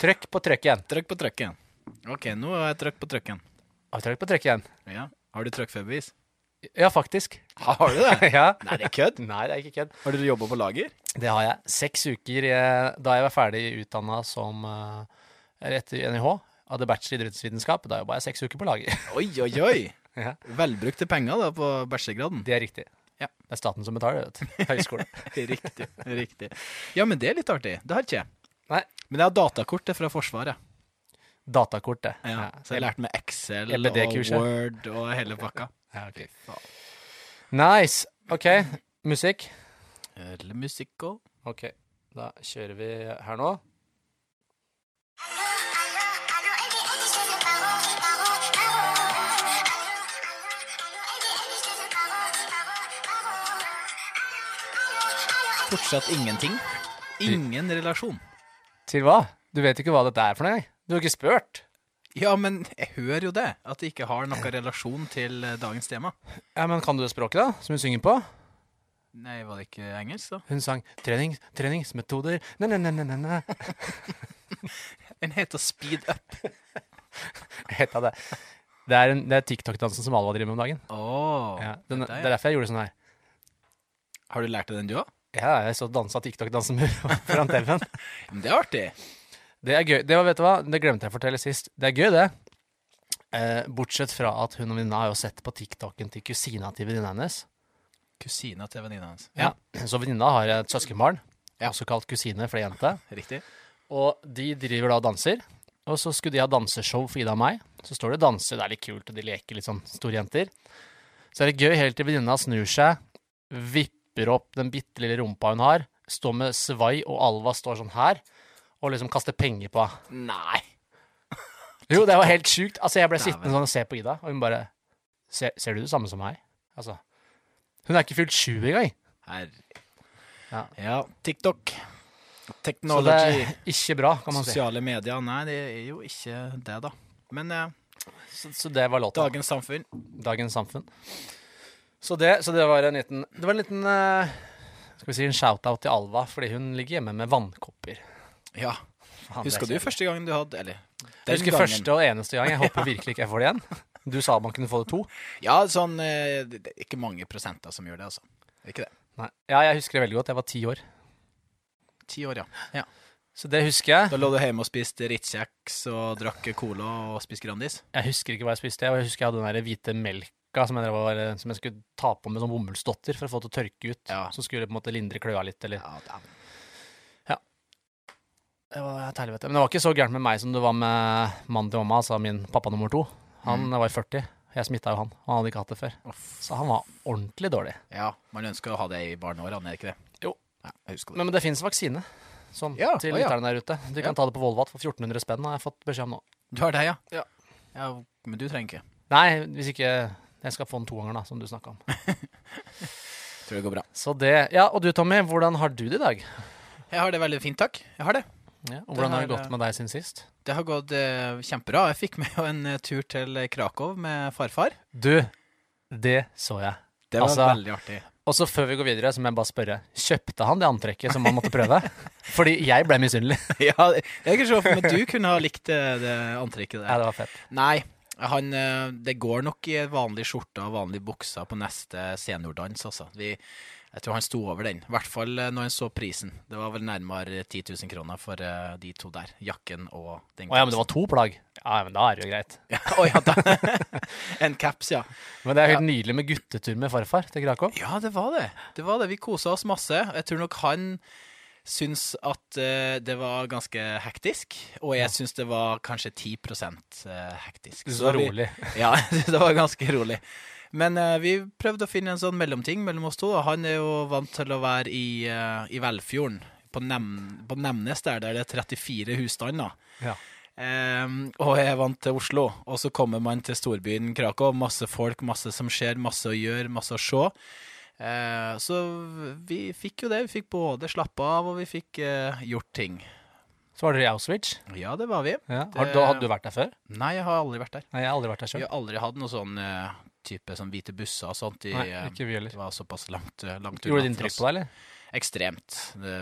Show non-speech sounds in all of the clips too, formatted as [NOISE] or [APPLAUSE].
Trykk på trykk igjen. Trykk på trykken. OK, nå har jeg trykk på trykken. Har du trykk på trykk igjen? Ja. Har du trykkførerbevis? Ja, faktisk. Har du det? [LAUGHS] ja. Nei, det er kødd. Nei, det er ikke kødd. Har dere jobba på lager? Det har jeg. Seks uker eh, da jeg var ferdig utdanna som eh, etter NIH. Hadde bachelor i idrettsvitenskap. Da jobba jeg seks uker på lager. [LAUGHS] Oi, oi, oi. Ja. Velbrukte penger da på bachelorgraden. Det er riktig. Ja. Det er staten som betaler, vet du. [LAUGHS] Høyskole. Riktig. riktig. Ja, men det er litt artig. Det har ikke jeg. Nei. Men jeg har datakortet fra Forsvaret. Datakortet. Ja, så jeg lærte med Excel og Word og hele pakka. Ja, okay. Nice. OK. Musikk. Eller musikk òg. OK. Da kjører vi her nå. Fortsatt ingenting. Ingen relasjon. Til hva? Du vet ikke hva dette er for noe? Du har ikke spurt. Ja, men jeg hører jo det. At det ikke har noen relasjon til eh, dagens tema. Ja, men Kan du det språket, da? Som hun synger på? Nei, var det ikke engelsk, da? Hun sang trening, 'treningsmetoder' na, na, na, na, na, ne. [LAUGHS] Den heter Speed Up. [LAUGHS] Heta det. Det er, en- det er TikTok-dansen som Alva driver med om dagen. Åh, Ja, den, dette er- det er derfor jeg gjorde sånn her. Har du lært deg den, du òg? Ja, jeg så dansa TikTok-dansen [LAUGHS] foran TV-en. [LAUGHS] Det er artig. Det er gøy. Det var, vet du hva, det glemte jeg å fortelle sist. Det er gøy, det. Eh, bortsett fra at hun og venninna har jo sett på TikToken til kusina til venninna hennes. Kusina til venninna hennes. Ja. Så venninna har et søskenbarn, Ja. også kalt kusine for jente. Riktig. Og de driver da og danser. Og så skulle de ha danseshow for Ida og meg. Så står de og danser, det er litt kult, og de leker litt sånn store jenter. Så er det gøy helt til venninna snur seg, vipper opp den bitte lille rumpa hun har, står med svai, og Alva står sånn her, og liksom kaster penger på henne. Nei. Jo, det var helt sjukt. Altså, jeg ble sittende sånn og se på Ida, og hun bare Ser, ser du det samme som meg? Altså. Hun er ikke fylt sju engang. Her. Ja. Ja, TikTok. Så det er ikke bra, kan man si. Sosiale medier. Nei, det er jo ikke det, da. Men eh, Så, så det var låta. dagens samfunn Dagens samfunn. Så det, så det var en liten Det var en liten eh, Skal vi si en shout-out til Alva, fordi hun ligger hjemme med vannkopper. Ja. Faen, det er Husker du kjedelig. første gangen du hadde Eller Jeg husker første og eneste gang. Jeg håper virkelig ikke jeg får det igjen. Du sa man kunne få det to. [LAUGHS] Ja, sånn eh, Det er ikke mange prosenter som gjør det, altså. Det er ikke det. Nei. Ja, jeg husker det veldig godt. Jeg var ti år. Ti år, ja. ja. Så det husker jeg. Da lå du hjemme og spiste Ritz-kjeks og drakk Cola og spiste Grandis? Jeg husker ikke hva jeg spiste. Jeg husker jeg hadde den der hvite melka som jeg, var, som jeg skulle ta på med sånn bomullsdotter for å få det til å tørke ut. Ja. Så skulle det på en måte lindre kløa litt, eller Ja, ja. Det var et helvete. Men det var ikke så gærent med meg som det var med mannen til mamma, altså min pappa nummer to. Han var i 40. Jeg smitta jo han. og Han hadde ikke hatt det før. Uff. Så han var ordentlig dårlig. Ja, man ønsker å ha det i barneåra, er det ikke det? Jo. Ja, det. Men, men det fins vaksine sånn, Ja, til lytterne ja. der ute. De kan ta det på Volvat for 1400 spenn, har jeg fått beskjed om nå. Du har det, ja? Ja. ja? Men du trenger ikke. Nei, hvis ikke jeg skal få den to ganger, da, som du snakka om. [LAUGHS] Tror det går bra. Så det Ja, og du Tommy, hvordan har du det i dag? Jeg har det veldig fint, takk. Jeg har det. Ja, og hvordan har det gått med deg siden sist? Det har gått eh, kjempebra. Jeg fikk med jo en eh, tur til Krakow med farfar. Du, det så jeg. Det var Altså- veldig artig. Og så før vi går videre, så må jeg bare spørre. Kjøpte han det antrekket som han måtte prøve? [LAUGHS] Fordi jeg ble misunnelig. ja, jeg kan se for meg at du [LAUGHS] kunne ha likt det, det antrekket Ja, det var fett. Nei, han, eh, det går nok i vanlig skjorte og vanlig bukser på neste seniordans, altså. Vi, jeg tror han sto over den. I hvert fall eh, når han så prisen. Det var vel nærmere 10 000 kroner for eh, de to der. Jakken og den Å ja, men det var to plagg? Ja, men da er det jo greit. [LAUGHS] Ja, Å ja, da. [LAUGHS] en caps, ja. Men det er helt nydelig med guttetur med farfar til Krakow. Ja, det var det. Det var det. Vi kosa oss masse. Jeg tror nok han syns at eh, det var ganske hektisk, og jeg syns det var kanskje 10 eh, hektisk. Så var rolig. [LAUGHS] Ja, [LAUGHS] det var ganske rolig. Men uh, vi prøvde å finne en sånn mellomting mellom oss to. Og Han er jo vant til å være i, uh, i Velfjorden, på, Nem på Nemnes der, der det er 34 husstander. Ja. Um, og jeg er vant til Oslo. Og så kommer man til storbyen Krakow. Masse folk, masse som skjer, masse å gjøre, masse å se. Eh, så vi fikk jo det. Vi fikk både slappe av, og vi fikk eh, gjort ting. Så var dere i Auschwitz. Ja, det var vi. Ja. Har, da hadde du vært der før? Nei, jeg har aldri vært der. Nei, jeg har aldri vært der selv. Vi har aldri hatt noe sånn eh, type sånn hvite busser og sånt. I, Nei, eh, ikke vi heller. det var såpass langt, langt unna. Gjorde det inntrykk på deg, eller? Ekstremt.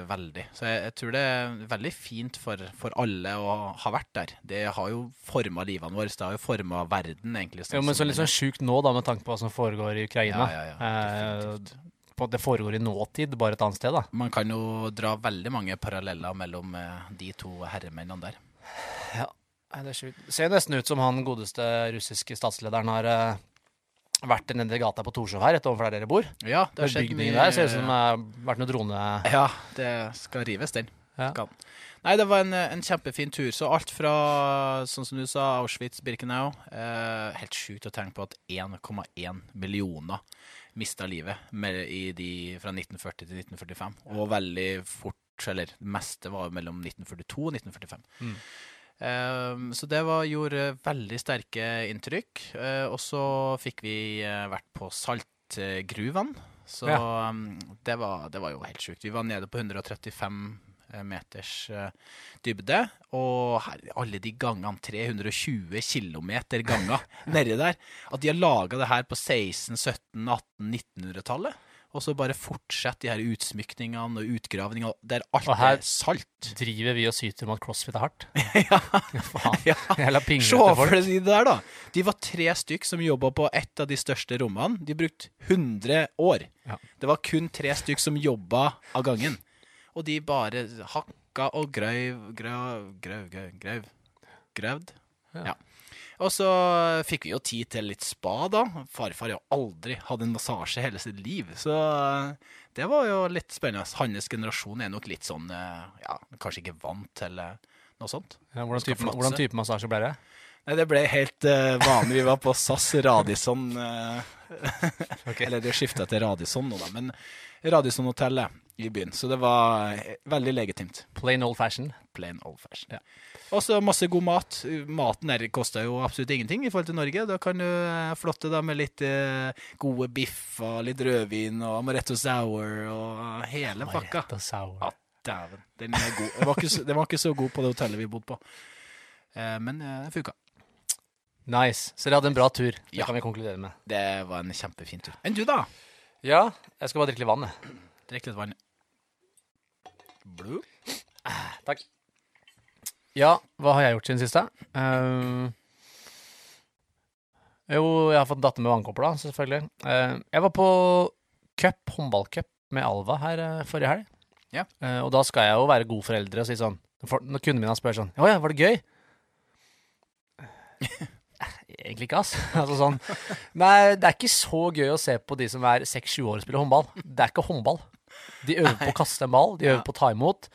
Veldig. Så jeg, jeg tror det er veldig fint for, for alle å ha vært der. Det har jo forma livene våre. Det har jo forma verden, egentlig. Jo, men så litt sånn sjukt nå, da, med tanke på hva som foregår i Ukraina. Ja, ja, ja, Eh, på at det foregår i nåtid, bare et annet sted, da. Man kan jo dra veldig mange paralleller mellom eh, de to herremennene der. Ja, det er sjukt. Ser nesten ut som han godeste russiske statslederen har eh, vært nedi gata på Torshov her, rett overfor der dere bor. Ja, det har skjedd mye- der ser ut som det har vært noen drone... Ja, det skal rives, den. Ja. Skal. Nei, det var en, en kjempefin tur. Så alt fra, sånn som du sa, Auschwitz, Birkenau eh, Helt sjukt å tenke på at 1,1 millioner mista livet med, i de fra 1940 til 1945. Og veldig fort, eller det meste var mellom 1942 og 1945. Mm. Eh, så det var, gjorde veldig sterke inntrykk. Eh, og så fikk vi eh, vært på saltgruvene. Så ja. det, var, det var jo helt sjukt. Vi var nede på 135 eh, meters eh, dybde. Og her, alle de gangene, 320 kilometer ganger [LAUGHS] nedi der. At de har laga det her på 16-, 17-, 18-, 1900-tallet. Og så bare fortsette de her utsmykningene og utgravningene der alt Og her- er salt. Driver vi og syter om at crossfit er hardt? [LAUGHS] ja. Faen. Ja. Jævla Se for deg det der, da. De var tre stykk som jobba på et av de største rommene. De brukte 100 år. Ja. Det var kun tre stykk som jobba av gangen. Og de bare hakka og grøv, grøv, grøv, grøv, grøv. Grøvd. Ja. Ja. Og så fikk vi jo tid til litt spa, da. Farfar har jo aldri hatt en massasje hele sitt liv. Så det var jo litt spennende. Hans generasjon er nok litt sånn eh, Ja, kanskje ikke vant til eh, noe sånt. Ja, hvordan, type, hvordan type massasje ble det? Nei, det ble helt uh, vanlig. Vi var på SAS Radisson. uh, [LAUGHS] okay. Eller det skifta til Radisson nå, da. Men Radisson-hotellet i byen. Så det var veldig legitimt. Plain old fashion. Plain old fashion. Ja. Og så masse god mat. Maten der koster jo absolutt ingenting i forhold til Norge. Da kan du eh, flotte deg med litt gode gode biffer, litt rødvin og amaretto sour og hele pakka. Amaretto sour. Ja, dæven. Den er god. Den var, ikke, så- den var ikke så god på det hotellet vi bodde på. Eh, men eh, det funka. Nice. Så dere hadde en bra tur. Det Ja. kan vi konkludere med. Det var en kjempefin tur. Enn du, da? Ja, jeg skal bare drikke litt vann, jeg. Drikk litt vann. Blue? Takk. Ja, hva har jeg gjort siden siste? Uh, jo, jeg har fått datter med vannkopper, da, selvfølgelig. Uh, jeg var på cup, håndballcup, med Alva her uh, forrige helg. Ja. Eh, og da skal jeg jo være god foreldre og si sånn for, Når kundene mine spør sånn Å ja, var det gøy? Egentlig ikke, ass. [LAUGHS] altså sånn Nei, det er ikke så gøy å se på de som er 6-7 år og spiller håndball. Det er ikke håndball. De øver på å kaste en ball, de øver Ja. på å ta imot.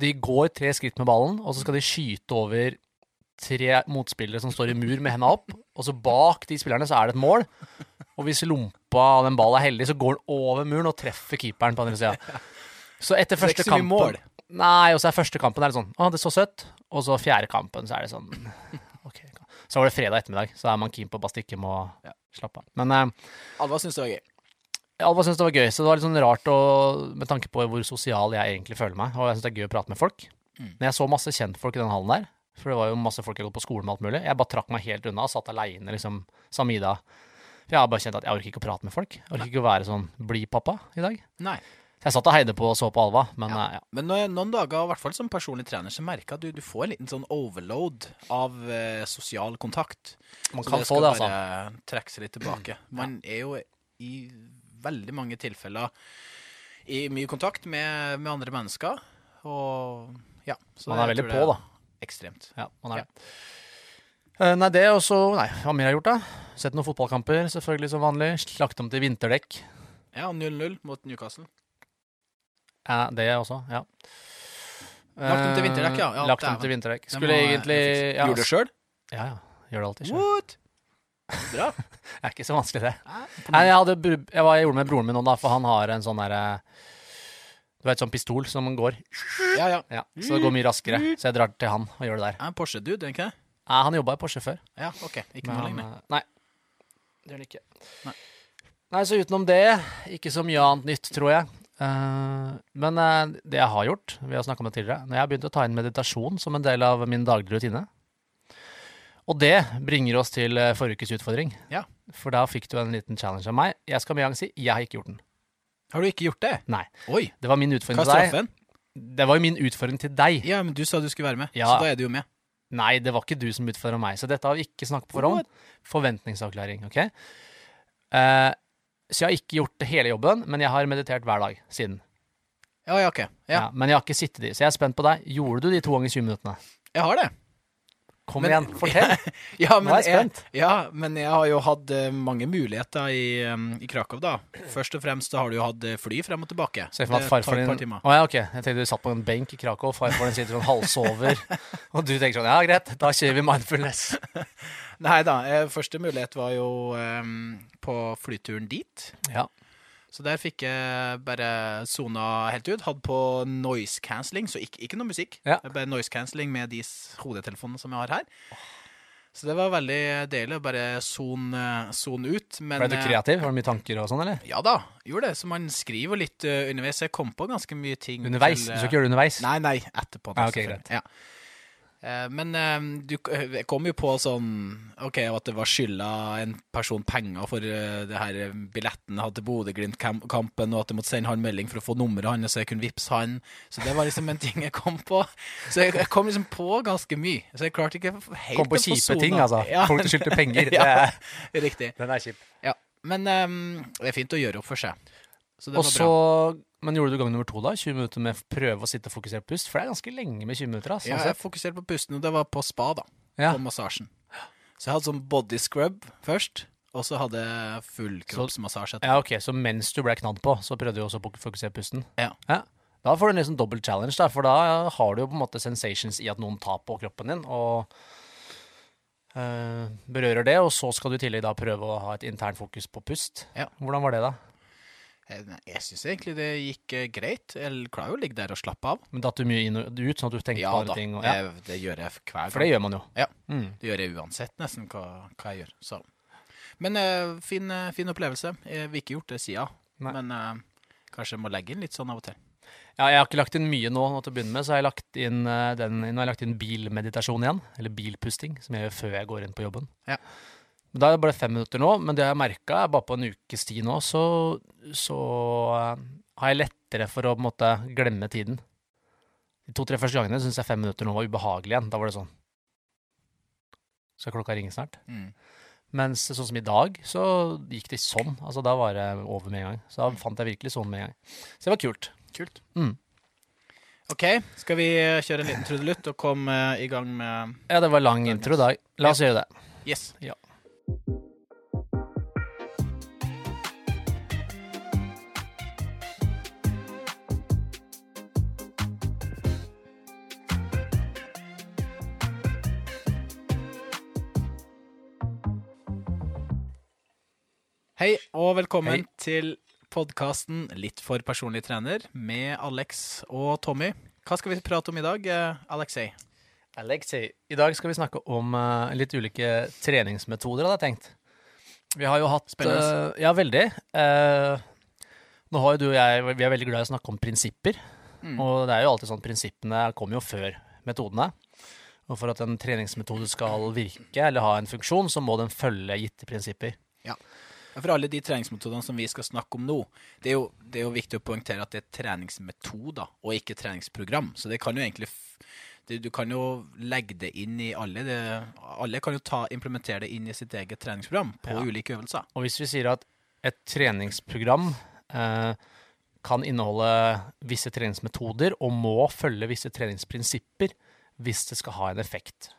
De går tre skritt med ballen, og så skal de skyte over tre motspillere som står i mur med henda opp. Og så bak de spillerne så er det et mål. Og hvis lompa av den ballen er heldig, så går den over muren og treffer keeperen på andre sida. Så etter er første kampen mål? Nei, og så er første kampen er det sånn Å, det er så søtt. Og så fjerde kampen så er det sånn OK. Så var det fredag ettermiddag, så er man keen på å bare stikke med og slappe av. Men eh, Alva syns det var gøy. Alva syntes det var gøy, så det var litt sånn rart å, med tanke på hvor sosial jeg egentlig føler meg. Og jeg syns det er gøy å prate med folk. Mm. Men jeg så masse kjentfolk i den hallen der, for det var jo masse folk jeg gått på skolen med alt mulig. Jeg bare trakk meg helt unna og satt aleine, liksom, samme middag. For jeg har bare kjent at jeg orker ikke å prate med folk. Jeg orker ikke å være sånn bli-pappa i dag. Nei. Jeg satt og heide på og så på Alva, men Ja. eh, ja. Men noen dager, i hvert fall som personlig trener, så merker jeg at du, du får en liten sånn overload av eh, sosial kontakt. Man Så kan det få skal det, altså. bare trekke seg litt tilbake. Man er jo i veldig mange tilfeller i mye kontakt med, med andre mennesker, og ja. så Man er veldig på, da. er Ekstremt. Ja, man er det. Uh, nei, det og så Nei, hva mer har jeg gjort, da? Sett noen fotballkamper, selvfølgelig som vanlig. Lagt om til vinterdekk. Ja, 0-0 mot Newcastle. Ja, det også, ja. Lagt om til vinterdekk, ja. Ja, lagt om til vinterdekk. Skulle jeg- egentlig ja, Gjorde det sjøl? Ja, ja. Gjør det alltid sjøl. Bra. [LAUGHS] Det er ikke så vanskelig, det. Nei, jeg, hadde, jeg, var, jeg gjorde det med broren min nå, da, for han har en sånn derre Du vet, sånn pistol som går Ja, ja. Ja, Så det går mye raskere. Så jeg drar til han og gjør det der. Er han Porsche-dude, ikke det? Ja, han jobba i Porsche før. Ja, OK. Ikke noe lenger. eh, Nei. Det gjør han ikke. Nei. Nei, så utenom det, ikke så mye annet nytt, tror jeg. Uh, men uh, det jeg har gjort, vi har snakka om det tidligere, når jeg har begynt å ta inn meditasjon som en del av min daglige rutine. Og det bringer oss til eh, forrige ukes utfordring. Ja. For da fikk du en liten challenge av meg. Jeg skal med gang si jeg har ikke gjort den. Har du ikke gjort det? Nei. Oi, Det var min utfordring hva er til deg. straffen? Det var jo min utfordring til deg. Ja, men du sa du skulle være med, Ja. så da er du jo med. Nei, det var ikke du som utfordra meg, så dette har vi ikke snakket på forhånd. Forventningsavklaring, OK? Uh, så jeg har ikke gjort hele jobben, men jeg har meditert hver dag siden. Ja, ja, ok. Ja, Ja. men jeg har ikke sittet i, så jeg er spent på deg. Gjorde du de to ganger 20 minuttene? jeg har det. Kom Men- igjen, fortell. [LAUGHS] Ja, Nå er jeg spent. ja, men jeg har jo hatt eh, mange muligheter i, i Krakow, da. Først og fremst har du jo hatt eh, fly frem og tilbake. Se for meg at farfar din Å Å ja, ok. Jeg tenkte du satt på en benk i Krakow, farfar din sitter sånn halvsover, [LAUGHS] og du tenker sånn Ja, greit, da kjører vi mindfulness. [LAUGHS] Nei da, eh, første mulighet var jo um, på flyturen dit. Ja. Så der fikk jeg bare sona helt ut. Hadde på noise cancelling, så ikke, ikke noe musikk. Ja. Bare noise cancelling med de hodetelefonene som jeg har her. Så det var veldig deilig å bare sone sone ut. Men Ble du eh, kreativ? Har du mye tanker og sånn, eller? Ja da, gjorde det. Så man skriver litt eh, underveis. Jeg kom på ganske mye ting. Underveis? til, Du eh, skal ikke gjøre det underveis? Nei, nei, etterpå. da, Ah, ok, greit. Ja. Eh, Men eh, du jeg kom jo på sånn OK, at det var skylda en person penger for eh, det her eh, billetten jeg hadde til Bodø-Glimt-kampen, og at jeg måtte sende han melding for å få nummeret hans, så jeg kunne vippse han. Så det var liksom en ting jeg kom på. Så jeg, kom liksom på ganske mye. Så jeg klarte ikke helt Kom på kjipe ting, altså. Ja. Folk du skyldte penger. [LAUGHS] ja, riktig. den er kjip. Ja. Men um, det er fint å gjøre opp for seg. Så det Og så bra. Men gjorde du gang nummer to, da? 20 minutter med prøve å sitte og fokusere på pust? For det er ganske lenge med 20 minutter. Altså. Ja, jeg fokuserte på pusten, og det var på spa, da. Ja. På massasjen. Så jeg hadde sånn body scrub først, og så hadde jeg fullkroppsmassasje etterpå. ja, ok, Så mens du ble knadd på, så prøvde du også å fokusere på pusten? Ja. Da får du en liksom dobbel challenge, da, for da har du jo på en måte sensations i at noen tar på kroppen din og eh, berører det, og så skal du i tillegg da prøve å ha et internt fokus på pust. Ja. Hvordan var det, da? Eh, Jeg syns egentlig det gikk eh, greit. Jeg klarer jo å ligge der og slappe av. Men Datt du mye inn og ut, sånn at du tenkte Ja på andre da, ting? Og, ja. da, det gjør jeg hver gang. For det gjør man jo. Ja. Mm. Det gjør jeg uansett nesten hva, hva jeg gjør. Så. Men uh, fin, fin opplevelse. Jeg har ikke gjort det Nei. men uh, kanskje jeg må legge inn litt sånn av og til. Ja, jeg har ikke lagt inn mye nå, nå til å begynne med, så har jeg lagt inn, den, nå har jeg lagt inn bilmeditasjon igjen. Eller bilpusting, som jeg gjør før jeg går inn på jobben. Ja. Da er det bare fem minutter nå, men det jeg har merka, er bare på en ukes tid nå, så, så eh, har jeg lettere for å på en måte glemme tiden. De to-tre første gangene syns jeg fem minutter nå var ubehagelig igjen. Da var det sånn Skal klokka ringe snart? Mm. Mens sånn som i dag, så gikk det sånn. Altså Da var det over med en gang. Så da fant jeg virkelig sånn med en gang. Så det var kult. Kult. Mm. OK, skal vi kjøre en liten trudelutt og komme i gang med Ja, det var lang intro i dag. La oss gjøre det. Yes. Ja. Hei og velkommen Hei. til podkasten Litt for personlig trener med Alex og Tommy. Hva skal vi prate om i dag, eh, Alexei? Alexei, i dag skal vi snakke om uh, litt ulike treningsmetoder, hadde jeg tenkt. Vi har jo hatt Spennende. eh, ja, veldig. Uh, nå har jo du og jeg Vi er veldig glad i å snakke om prinsipper. Mm. Og det er jo alltid sånn prinsippene kommer jo før metodene. Og for at en treningsmetode skal virke eller ha en funksjon, så må den følge gitte prinsipper. Ja, For alle de treningsmetodene som vi skal snakke om nå, det er jo, det er jo viktig å poengtere at det er treningsmetoder og ikke treningsprogram. Så det kan jo egentlig det, Du kan jo legge det inn i alle. Det, alle kan jo ta, implementere det inn i sitt eget treningsprogram på Ja. ulike øvelser. Og hvis vi sier at et treningsprogram eh, kan inneholde visse treningsmetoder og må følge visse treningsprinsipper hvis det skal ha en effekt.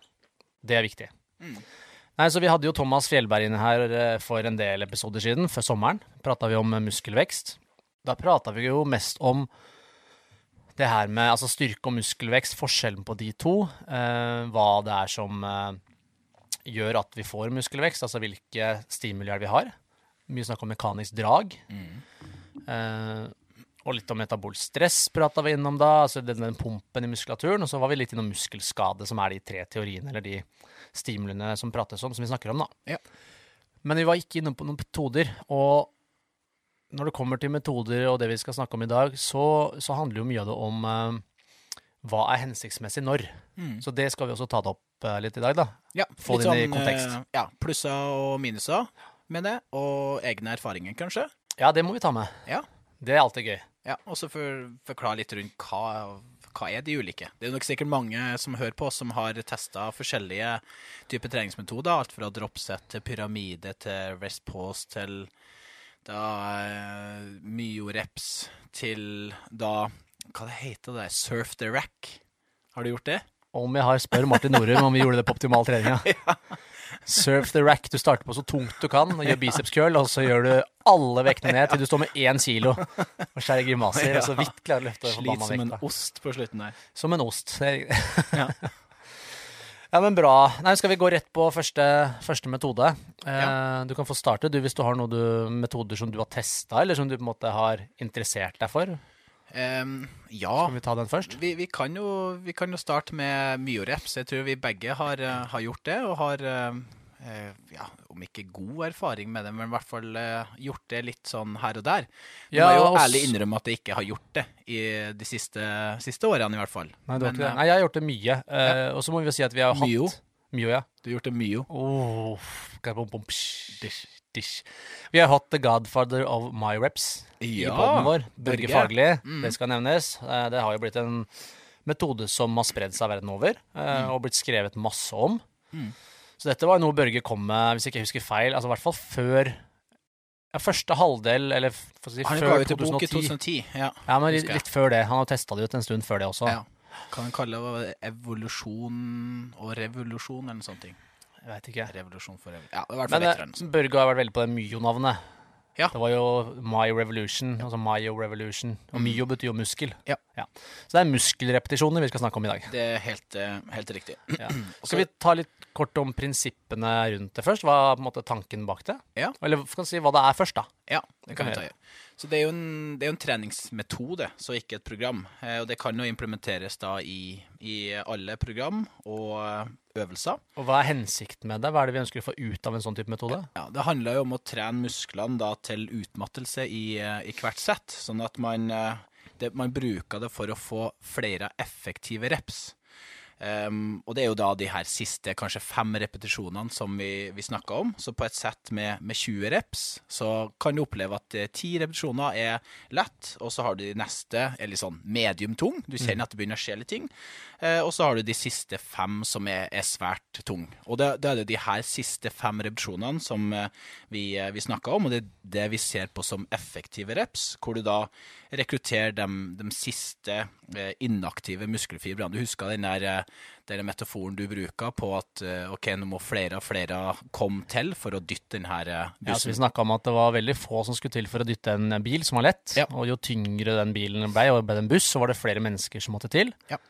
Det er viktig. Nei, så Vi hadde jo Thomas Fjellberg inne her eh, for en del episoder siden, før sommeren. Prata vi om eh, muskelvekst. Da prata vi jo mest om det her med altså styrke og muskelvekst, forskjellen på de to. Eh, hva det er som eh, gjør at vi får muskelvekst, altså hvilke stimulier vi har. Mye snakk om mekanisk drag. Eh, og litt om metabolsk stress prata vi innom da, altså den, den pumpen i muskulaturen. Og så var vi litt innom muskelskade, som er de tre teoriene, eller de stimulene som prates om, som vi snakker om, da. Ja. Men vi var ikke inne på noen metoder. Og når det kommer til metoder og det vi skal snakke om i dag, så, så handler jo mye av det om eh, hva er hensiktsmessig når. Så det skal vi også ta det opp eh, litt i dag, da. Ja, Få det inn i sånn, kontekst. eh, Ja, plusser og minuser med det, og egne erfaringer, kanskje. Ja, det må vi ta med. Ja. Det er alltid gøy. Ja, og så for, forklare litt rundt hva, hva er de ulike. Det er nok sikkert mange som hører på, som har testa forskjellige typer treningsmetoder. Alt fra dropset til pyramide til rest pause til da eh, myoreps til da Hva det heter det? Surf the rack. Har du gjort det? Om jeg har spør Martin Norum om vi gjorde det på optimal trening. [LAUGHS] Ja. Surf the rack. Du starter på så tungt du kan og gjør biceps curl, og så gjør du alle vektene ned til du står med én kilo og skjærer grimaser, og så vidt klarer å løfte Slit som en ost på slutten der. Som en ost. Ja. Ja, men bra. Nei, skal vi gå rett på første, første metode? Eh, Du kan få starte du, hvis du har noen du, metoder som du har testa, eller som du på en måte har interessert deg for. Um, ja. Skal vi ta den først? Vi, vi, kan jo, vi kan jo starte med myoreps. Jeg tror vi begge har, eh, har gjort det, og har eh, ja, om ikke god erfaring med det, men i hvert fall eh, gjort det litt sånn her og der. Du Ja, må jo også... ærlig innrømme at jeg ikke har gjort det i de siste, siste årene, i hvert fall. Nei, Men, eh, Nei, jeg har gjort det mye. Eh, Og så må vi jo si at vi har hatt Myo? Myo, ja. Du har gjort det mye. Oh, dish, dish. Vi har hatt The Godfather of My Reps i Ja, poden vår. Børge. Fagli. Mm. Det skal nevnes. Eh, Det har jo blitt en metode som har spredd seg verden over, eh, og blitt skrevet masse om. Mm. Så dette var noe Børge kom med, hvis ikke jeg husker feil, altså i hvert fall før ja, første halvdel, eller si, Han før ut en bok i 2010. 2010. Ja. Ja, men litt, litt før det. Han har testa det ut en stund før det også. ja. Kan en kalle det evolusjon og revolusjon, eller noe sånt? Jeg vet ikke. Revolusjon for revolusjon. Ja, det var i hvert fall Men eh. Børge har vært veldig på det Myo-navnet. Ja. Det var jo My Revolution, altså Myo Revolution. Og Mm. Myo betyr jo muskel. Ja. Så det er muskelrepetisjoner vi skal snakke om i dag. Det er helt, eh, helt riktig. Ja. [CLEARS THROAT] Skal vi ta litt kort om prinsippene rundt det først? Hva er på en måte tanken bak det? Ja. Eller kan si hva det er først, da? Ja, det kan vi ta gjøre. Så det er jo en, det er jo en treningsmetode, så ikke et program. Eh, og det kan jo implementeres da i, i alle program og eh, øvelser. Og hva er hensikten med det? Hva er det vi ønsker å få ut av en sånn type metode? Ja, Det handler jo om å trene musklene da til utmattelse i, eh, i hvert sett, sånn at man, det, man bruker det for å få flere effektive reps. Um, og det er jo da de her siste kanskje fem repetisjonene som vi, vi snakka om. Så på et sett med, med 20 reps, så kan du oppleve at ti 10 repetisjoner er lett, og så har du de neste er litt sånn medium tung. Du kjenner at det begynner å skje litt ting. Uh, og så har du de siste fem som er, er svært tung. Og da da er det de her siste fem repetisjonene som eh, vi, eh, vi snakka om, og det er det vi ser på som effektive reps, hvor du da rekrutterer de, de siste eh, inaktive muskelfibrene. Du husker den der, eh, den metaforen du bruker på at eh, ok, nå må flere og flere komme til for å dytte denne her eh, Ja, så vi bussen. snakka om at det var veldig få som skulle til for å dytte en bil som var lett. Ja. Og jo tyngre den bilen ble, og ble det en buss, så var det flere mennesker som måtte til. Ja.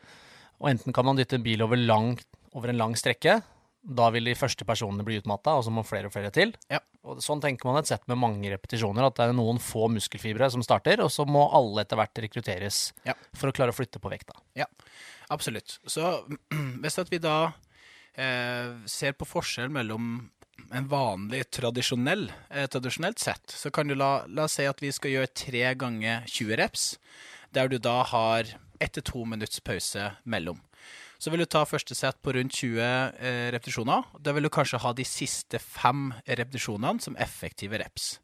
Og enten kan man dytte en bil over, lang, over en lang strekke. Da vil de første personene bli utmatta, og så må flere og flere til. Ja. Og sånn tenker man et sett med mange repetisjoner, at det er noen få muskelfibre som starter, og så må alle etter hvert rekrutteres Ja. for å klare å flytte på vekta. Ja, Absolutt. Så [CLEARS THROAT] hvis at vi da eh, ser på forskjell mellom en vanlig, tradisjonell, eh, tradisjonelt sett, så kan du la, la oss si at vi skal gjøre tre ganger 20 reps, der du da har ett til to minutts pause mellom. Så vil du ta første sett på rundt 20 eh, repetisjoner. Da vil du kanskje ha de siste fem repetisjonene som effektive reps.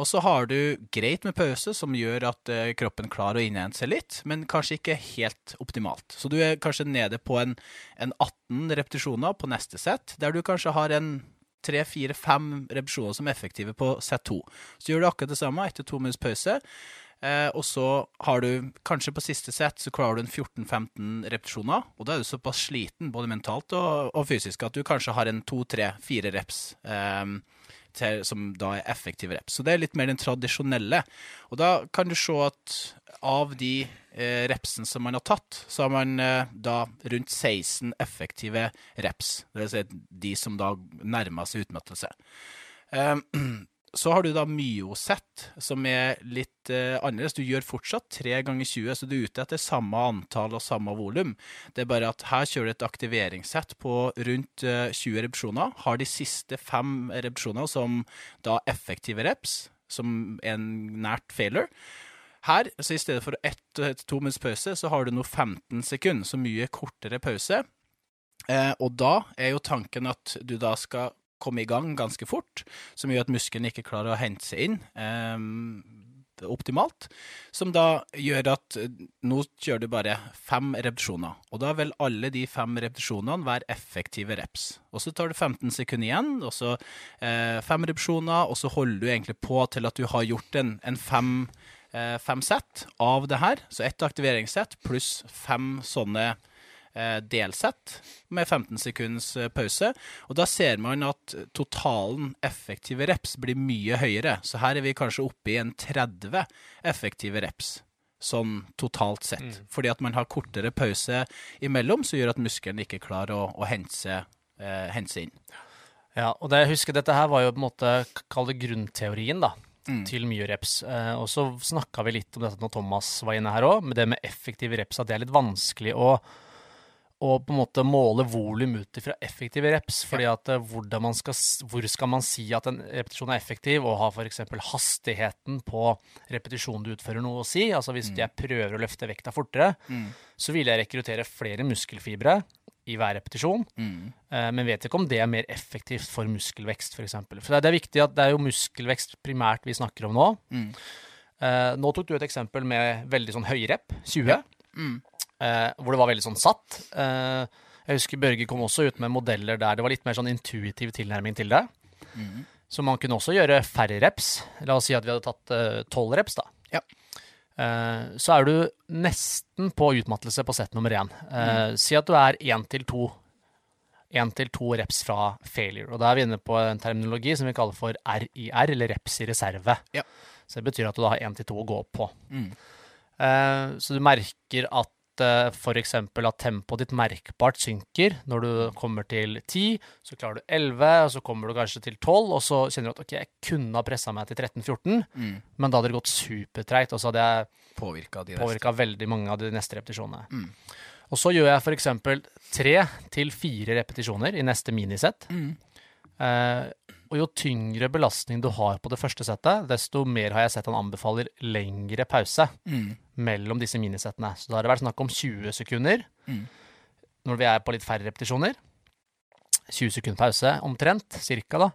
Og så har du greit med pause, som gjør at eh, kroppen klarer å innhente seg litt, men kanskje ikke helt optimalt. Så du er kanskje nede på en, en 18 repetisjoner på neste sett, der du kanskje har en tre, fire, fem repetisjoner som er effektive på sett to. Så gjør du akkurat det samme etter to minutts pause. Eh, og så har du kanskje på siste sett så klarer du en 14-15 repetisjoner. Og da er du såpass sliten, både mentalt og, og fysisk, at du kanskje har en to, tre, fire reps. Eh, til, som da er effektive reps. Så det er litt mer den tradisjonelle. Og da kan du se at av de eh, repsene som man har tatt, så har man eh, da rundt 16 effektive reps. Vil si de som da nærmer seg utmattelse. Eh, så har du da myosett, som er litt eh, annerledes. Du gjør fortsatt 3 ganger 20, så du er ute etter samme antall og samme volum. Det er bare at her kjører du et aktiveringssett på rundt eh, 20 repetisjoner. Har de siste fem repetisjoner som da effektive reps, som er en nært failure. Her, så i stedet for ett til to minutts pause, så har du nå 15 sekunder, så mye kortere pause. Eh, og da er jo tanken at du da skal komme i gang ganske fort, som gjør at muskelen ikke klarer å hente seg inn. Ehm, optimalt. Som da gjør at eh, nå kjører du bare fem repetisjoner. Og da vil alle de fem repetisjonene være effektive reps. Og så tar du 15 sekunder igjen, og så eh, fem repetisjoner, og så holder du egentlig på til at du har gjort en, en fem, eh, fem sett av det her. Så ett aktiveringssett pluss fem sånne eh, delsett med 15 sekunds eh, pause. Og da ser man at totalen effektive reps blir mye høyere. Så her er vi kanskje oppe i en 30 effektive reps. Sånn totalt sett. Fordi at man har kortere pause imellom, som gjør at muskelen ikke klarer å, å hente seg eh, hente seg inn. Ja, og det, jeg husker dette her var jo på en måte, kall det grunnteorien da, til mye reps. Eh, og så snakka vi litt om dette når Thomas var inne her òg, med det med effektive reps, at det er litt vanskelig å, å på en måte måle volum ut ifra effektive reps. fordi at eh, man skal, hvor skal man si at en repetisjon er effektiv, og har f.eks. hastigheten på repetisjonen du utfører noe å si? Altså hvis jeg prøver å løfte vekta fortere, så vil jeg rekruttere flere muskelfibre i hver repetisjon. mm. Men vet ikke om det er mer effektivt for muskelvekst, f.eks. For, eksempel. for det er- viktig at det er jo muskelvekst primært vi snakker om nå. Eh, nå tok du et eksempel med veldig sånn høyrep, 20, eh, hvor det var veldig sånn satt. Eh, jeg husker Børge kom også ut med modeller der det var litt mer sånn intuitiv tilnærming til det. Så man kunne også gjøre færre reps. La oss si at vi hadde tatt tolv reps, da. Ja. Eh, så er du nesten på utmattelse på sett nummer én. Mm. Si at du er én til to én til to reps fra failure. Og da er vi inne på en terminologi som vi kaller for RIR, eller reps i reserve. Ja. Så det betyr at du da har én til to å gå på. Eh, så du merker at uh, f.eks. at tempoet ditt merkbart synker. Når du kommer til 10, så klarer du 11, og så kommer du kanskje til 12, og så kjenner du at ok, jeg kunne ha pressa meg til 13-14, men da hadde det gått supertreigt, og så hadde jeg Påvirka påvirka veldig mange av de neste repetisjonene. Og så gjør jeg f.eks. tre til fire repetisjoner i neste minisett. Eh, og jo tyngre belastning du har på det første settet, desto mer har jeg sett han anbefaler lengre pause mellom disse minisettene. Så da har det vært snakk om 20 sekunder når vi er på litt færre repetisjoner. 20 sekunder pause omtrent, cirka da.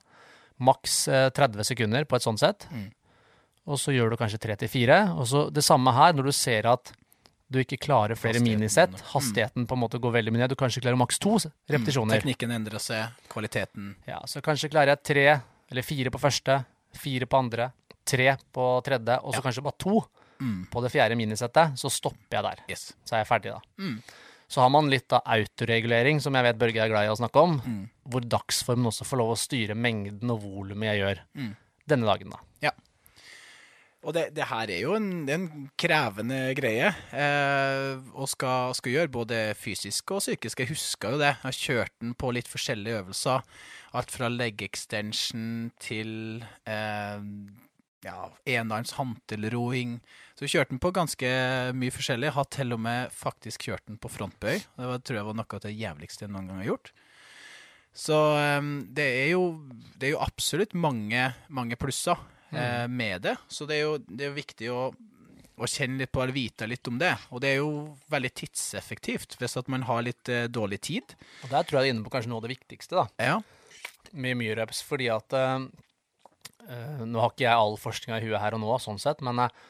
Maks eh, 30 sekunder på et sånt sett. Og så gjør du kanskje 3 til 4. Og så det samme her, når du ser at du ikke klarer flere minisett, mm. hastigheten på en måte går veldig mye ned, du kanskje klarer maks to repetisjoner. Teknikken endrer seg, kvaliteten Ja, så kanskje klarer jeg tre eller fire på første, fire på andre, tre på tredje, og så kanskje bare to på det fjerde minisettet. Så stopper jeg der. Yes. Så er jeg ferdig, da. Så har man litt av autoregulering, som jeg vet Børge er glad i å snakke om, hvor dagsformen også får lov å styre mengden og volumet jeg gjør denne dagen, da. Ja. Og det, det her er jo en, en krevende greie eh, skal, skal gjøre, både fysisk og psykisk. Jeg husker jo det. Jeg har kjørt den på litt forskjellige øvelser. Alt fra leg extension til eh, ja, enarms hantelroing. Så jeg kjørte den på ganske mye forskjellig. Jeg har til og med faktisk kjørt den på frontbøy. Det var, tror jeg var noe av det jævligste jeg noen gang har gjort. Så um, det, er jo, det er jo absolutt mange, mange plusser eh, med det. Så det er jo, det er viktig å, å kjenne litt på eller vite litt om det. Og det er jo veldig tidseffektivt hvis at man har litt eh, dårlig tid. Og der tror jeg du er inne på kanskje noe av det viktigste, da. Ja. med mye reps, fordi at eh, eh, Nå har ikke jeg all forskninga i huet her og nå, sånn sett, men eh,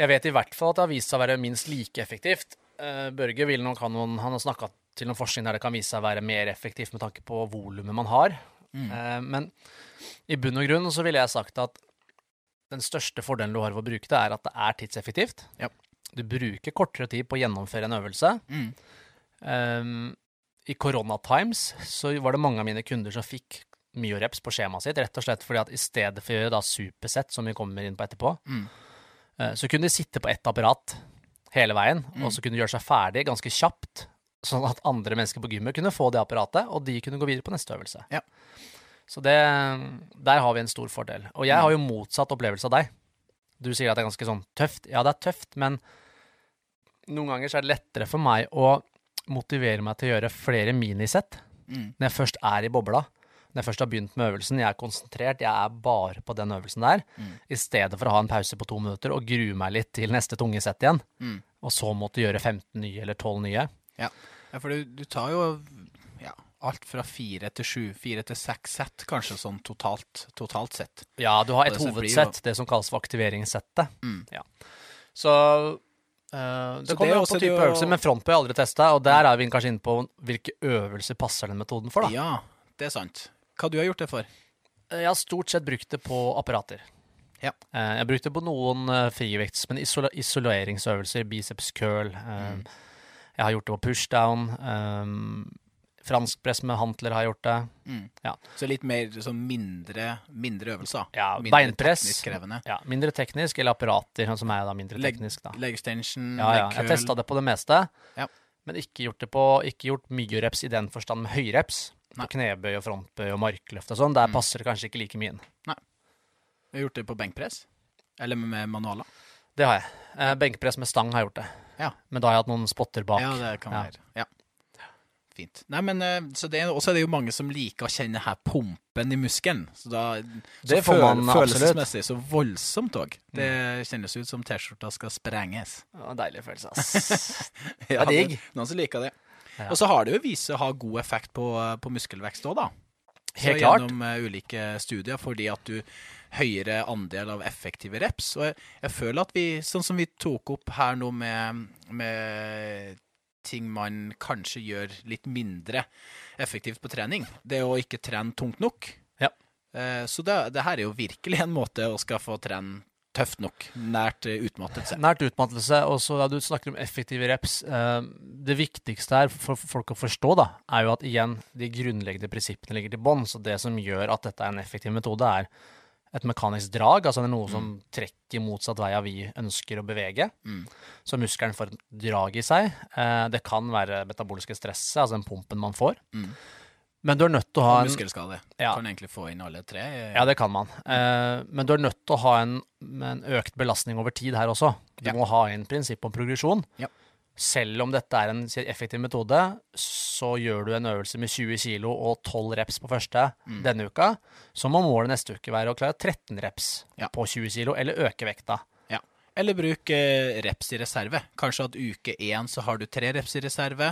jeg vet i hvert fall at det har vist seg å være minst like effektivt. Eh, Børge vil nok ha noen Han har snakka til noen forskning der det kan vise seg å være mer effektivt med tanke på volumet man har. Eh, men i bunn og grunn så ville jeg sagt at den største fordelen du har ved å bruke det, er at det er tidseffektivt. Ja. Du bruker kortere tid på å gjennomføre en øvelse. Mm. Um, I koronatimes så var det mange av mine kunder som fikk mye reps på skjemaet sitt, rett og slett fordi at i stedet for å gjøre da supersett, som vi kommer inn på etterpå, Mm. uh, så kunne de sitte på ett apparat hele veien, Mm. og så kunne de gjøre seg ferdig ganske kjapt, sånn at andre mennesker på gymmet kunne få det apparatet, og de kunne gå videre på neste øvelse. Ja. Så det, der har vi en stor fordel. Og jeg har jo motsatt opplevelse av deg. Du sier at det er ganske sånn tøft. Ja, det er tøft, men noen ganger så er det lettere for meg å motivere meg til å gjøre flere minisett Mm. når jeg først er i bobla. Når jeg først har begynt med øvelsen, jeg er konsentrert, jeg er bare på den øvelsen der, i stedet for å ha en pause på to minutter og grue meg litt til neste tunge sett igjen, Mm. og så måtte gjøre 15 nye eller 12 nye. Ja, ja for du, du tar jo ja, alt fra fire til sju, fire til seks sett, kanskje sånn totalt, totalt sett. Ja, du har et det hovedsett, det som kalles for aktiveringssettet. Mm. Ja. Så Uh, det kommer jo an på type øvelser, men frontbøy har jeg aldri testa, og der er vi kanskje inne på hvilke øvelser passer den metoden for, da. Ja, det er sant. Hva du har gjort det for? Jeg har stort sett brukt det på apparater. Ja. Eh, Jeg har brukt det på noen eh, frivekts, men isoleringsøvelser, biceps curl. eh, Mm. Jeg har gjort det på pushdown. Um, Franskpress med hantler har jeg gjort det. Mm. Ja. Så litt mer så mindre, mindre øvelser. Ja, mindre beinpress. teknisk krevende. Ja, mindre teknisk, eller apparater, sånn som er da mindre teknisk. da. Leg extension, Ja, ja. Jeg testa det på det meste, Ja. men ikke gjort det på Ikke gjort mye-reps i den forstand med høyreps. På knebøy og frontbøy og markløft og sånn. Der Mm. passer det kanskje ikke like mye inn. Du har gjort det på benkpress? Eller med manualer? Det har jeg. Eh, benkpress med stang har jeg gjort det. Ja. Men da har jeg hatt noen spotter bak. Ja, det kan Ja. være. Ja. Fint. Nei, men eh, så det også er det jo mange som liker å kjenne her pumpen i muskelen. Så da Det så får man. Følelsesmessig så voldsomt òg. Det kjennes ut som T-skjorta skal sprenges. En deilig følelse, ass. [LAUGHS] Ja, Det er digg. Noen som liker det. Ja. Og så har det jo vist seg å ha god effekt på, på muskelvekst òg, da. Helt klart. Gjennom uh, ulike studier, fordi at du høyere andel av effektive reps. Og jeg, jeg føler at vi, sånn som vi tok opp her nå med, med ting man kanskje gjør litt mindre effektivt på trening, det å ikke trene tungt nok. Ja. Uh, Så det, det her er jo virkelig en måte å skal få trene tøft nok, nært eh, utmattelse. Nært utmattelse, og så ja, du snakker om effektive reps eh, Det viktigste her for folk å forstå, da, er jo at igjen, de grunnleggende prinsippene ligger til bånn. Så det som gjør at dette er en effektiv metode, er et mekanisk drag, altså det er noe som trekker motsatt vei av vi ønsker å bevege. Mm. Så muskelen får et drag i seg. Eh, det kan være metaboliske stresset, altså den pumpen man får. Mm. Men du er nødt til å ha en Muskelskade. Ja. Kan egentlig få inn alle tre. eh, Ja, det kan man. Eh, men du er nødt til å ha en, en økt belastning over tid her også. Du Ja. må ha en prinsipp om progresjon. Ja. Selv om dette er en effektiv metode, så gjør du en øvelse med 20 kg og 12 reps på første Mm. denne uka, så må målet neste uke være å klare 13 reps på 20 kg, eller øke vekta. Eller bruk eh, reps i reserve. Kanskje at uke én så har du tre reps i reserve,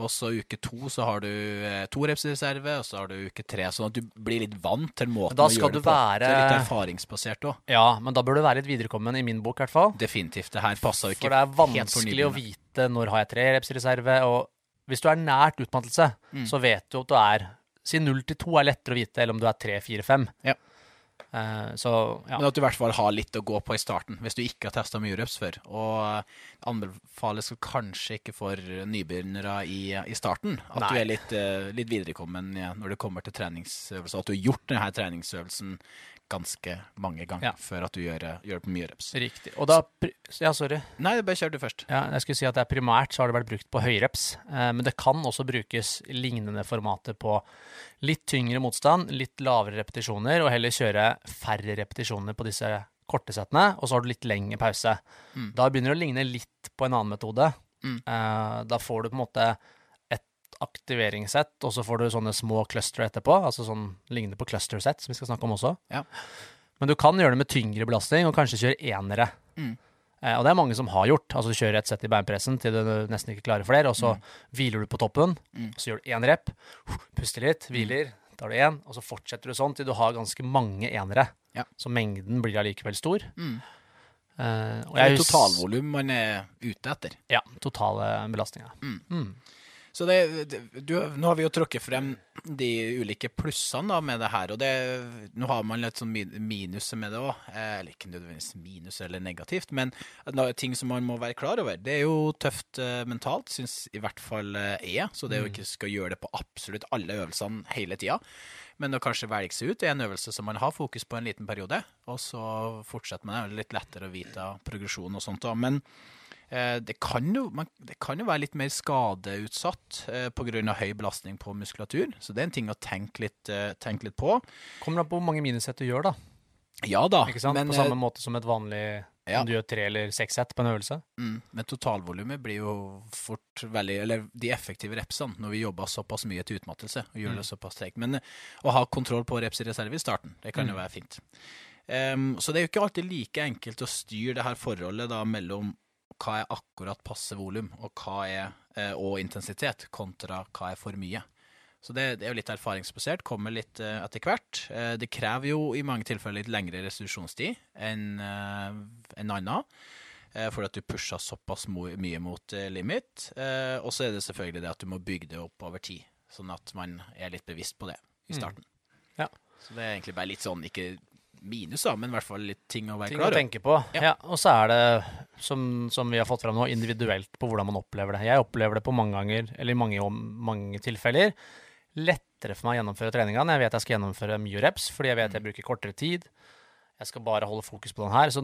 og så uke to så har du eh, to reps i reserve, og så har du uke tre. Sånn at du blir litt vant til måten å gjøre det på. være- Det er litt erfaringsbasert òg. Ja, men da bør du være litt viderekommen, i min bok i hvert fall. Definitivt. Det her passer jo ikke For det er vanskelig å vite når har jeg tre reps i reserve. Og hvis du er nært utmattelse, Mm. så vet du at du er Si null til to er lettere å vite enn om du er tre, fire, fem. Ja. Eh, så ja. Men at du i hvert fall har litt å gå på i starten, hvis du ikke har testa mye reps før. Og anbefales kanskje ikke for nybegynnere i, i starten. At Nei. du er litt, eh, litt viderekommen ja, når det kommer til treningsøvelser. At du har gjort denne treningsøvelsen ganske mange ganger Ja. før at du gjør, eh, gjør det på mye reps. Riktig. Og da Ja, sorry. Nei, bare kjør du først. Ja, jeg skulle si at det er primært så har det vært brukt på høyreps, eh, men det kan også brukes lignende formater på litt tyngre motstand, litt lavere repetisjoner, og heller kjøre færre repetisjoner på disse korte settene, og så har du litt lengre pause. Mm. Da begynner det å ligne litt på en annen metode. Mm. Uh, da får du på en måte et aktiveringssett, og så får du sånne små cluster etterpå, altså sånn lignende på cluster-sett, som vi skal snakke om også. Ja. Men du kan gjøre det med tyngre belastning, og kanskje kjøre enere. Mm. Eh, og det er mange som har gjort. Altså du kjører et sett i beinpressen til du nesten ikke klarer flere, og så hviler du på toppen, Mm. så gjør du én rep, puster litt, hviler, tar du én, og så fortsetter du sånn til du har ganske mange enere. Ja. Så mengden blir allikevel stor. Mm. Uh, og Det er totalvolum man er ute etter. Ja, totale belastninga. Mm. Mm. Så det, du, nå har vi jo trukket frem de ulike plussene da, med det her, og det, nå har man litt sånn min- minuser med det òg. Eh, eller ikke nødvendigvis minus eller negativt, men ting som man må være klar over. Det er jo tøft uh, mentalt, syns i hvert fall eh, jeg, så det er jo ikke skal gjøre det på absolutt alle øvelsene hele tida. Men å kanskje velge seg ut er en øvelse som man har fokus på en liten periode, og så fortsetter man. Det er litt lettere å vite progresjon og sånt. da, men det, kan jo, man, det kan jo være litt mer skadeutsatt eh, pga. høy belastning på muskulatur. Så det er en ting å tenke litt, eh, tenke litt på. Kommer an på hvor mange minisett du gjør, da. Ja da, men, på eh, samme måte som et vanlig ja. Om du gjør tre eller seks sett på en øvelse. mm, men totalvolumet blir jo fort veldig Eller de effektive repsene når vi jobber såpass mye til utmattelse og gjør Mm. det såpass tregt. Men eh, å ha kontroll på reps i reserve i starten, det kan jo Mm. være fint. Um, så det er jo ikke alltid like enkelt å styre det her forholdet da mellom hva er akkurat passe volum, og, eh, og intensitet, kontra hva er for mye. Så det, det er jo litt erfaringsbasert, kommer litt eh, etter hvert. Eh, det krever jo i mange tilfeller litt lengre restitusjonstid enn en annen. Uh, fordi at du pusher såpass mye mot eh, limit. Eh, og så er det selvfølgelig det at du må bygge det opp over tid, sånn at man er litt bevisst på det i starten. Mm. Ja. Så det er egentlig bare litt sånn, ikke minus, da, men i hvert fall litt ting å være Ting klar over. tenke på. Ja. Ja. Og så er det, som, som vi har fått fram nå, individuelt på hvordan man opplever det. Jeg opplever det på mange ganger, eller i mange, mange tilfeller, lettere for meg å gjennomføre treninga når jeg vet jeg skal gjennomføre mye reps, fordi jeg vet jeg bruker kortere tid. Jeg skal bare holde fokus på den her. Så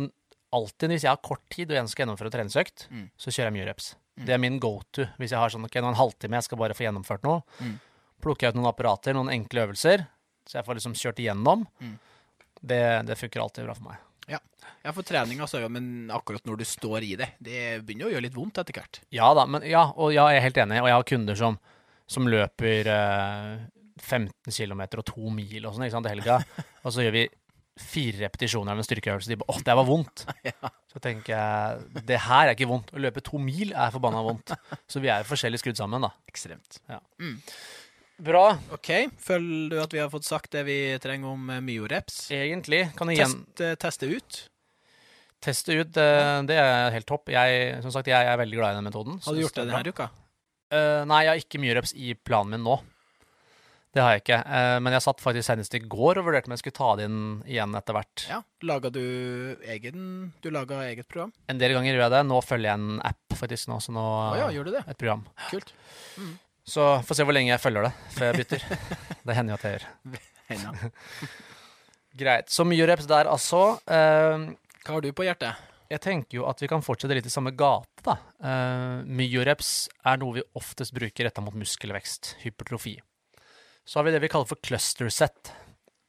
alltid hvis jeg har kort tid og jeg skal gjennomføre treningsøkt, Mm. så kjører jeg mye reps. Det er min go to. Hvis jeg har sånn, ok, nå en halvtime, jeg skal bare få gjennomført noe, Mm. plukker jeg ut noen apparater, noen enkle øvelser, så jeg får liksom kjørt igjennom. Mm. Det, det funker alltid bra for meg. Ja, for trening, altså, ja, men akkurat når du står i det, det begynner å gjøre litt vondt etter hvert. Ja da, men ja, og ja, jeg er helt enig. Og jeg har kunder som, som løper eh, 15 km og to mil og sånn, ikke sant, til helga. [LAUGHS] og så gjør vi fire repetisjoner av en styrkeøvelse. De bare 'Å, det var vondt'. [LAUGHS] Ja. Så tenker jeg det her er ikke vondt. Å løpe to mil er forbanna vondt. [LAUGHS] Så vi er jo forskjellig skrudd sammen, da. Ekstremt. Bra. OK, føler du at vi har fått sagt det vi trenger om eh, myoreps? Egentlig kan jeg igjen Test, eh, teste ut. teste ut. eh, det er helt topp. Jeg, som sagt, jeg er veldig glad i den metoden. Har du gjort det denne uka? Uh, nei, jeg har ikke mye reps i planen min nå. Det har jeg ikke. Uh, men jeg satt faktisk senest i går og vurderte om jeg skulle ta det inn igjen etter hvert. Ja. Laga du egen Du laga eget program? En del ganger gjør jeg det. Nå følger jeg en app faktisk nå, så nå oh, ja, gjør du det? et program. Kult. Så får se hvor lenge jeg følger det før jeg bytter. [LAUGHS] det hender jo at jeg gjør. [LAUGHS] [LAUGHS] Greit. Så mye reps der, altså. Uh, Hva har du på hjertet? jeg tenker jo at vi kan fortsette litt i samme gate, da. Uh, myoreps er noe vi oftest bruker retta mot muskelvekst, hypertrofi. Så har vi det vi kaller for cluster set,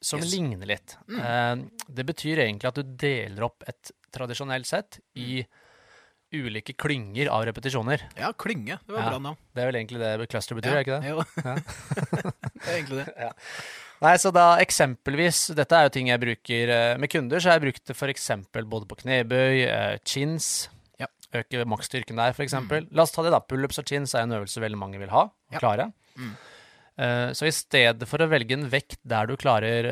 som Yes. ligner litt. Eh, det betyr egentlig at du deler opp et tradisjonelt sett i ulike klynger av repetisjoner. Ja, klynge. Det var Ja. bra navn. Det er vel egentlig det cluster betyr, er ikke det? Jo. [LAUGHS] [LAUGHS] det er egentlig det. Nei, så da eksempelvis Dette er jo ting jeg bruker eh, med kunder, så har jeg brukt det eksempel både på knebøy, eh, chins Ja. Øke maksstyrken der, for eksempel. La oss ta det, da. Pullups og chins er en øvelse veldig mange vil ha og Ja. klare. Mm. Eh, så i stedet for å velge en vekt der du klarer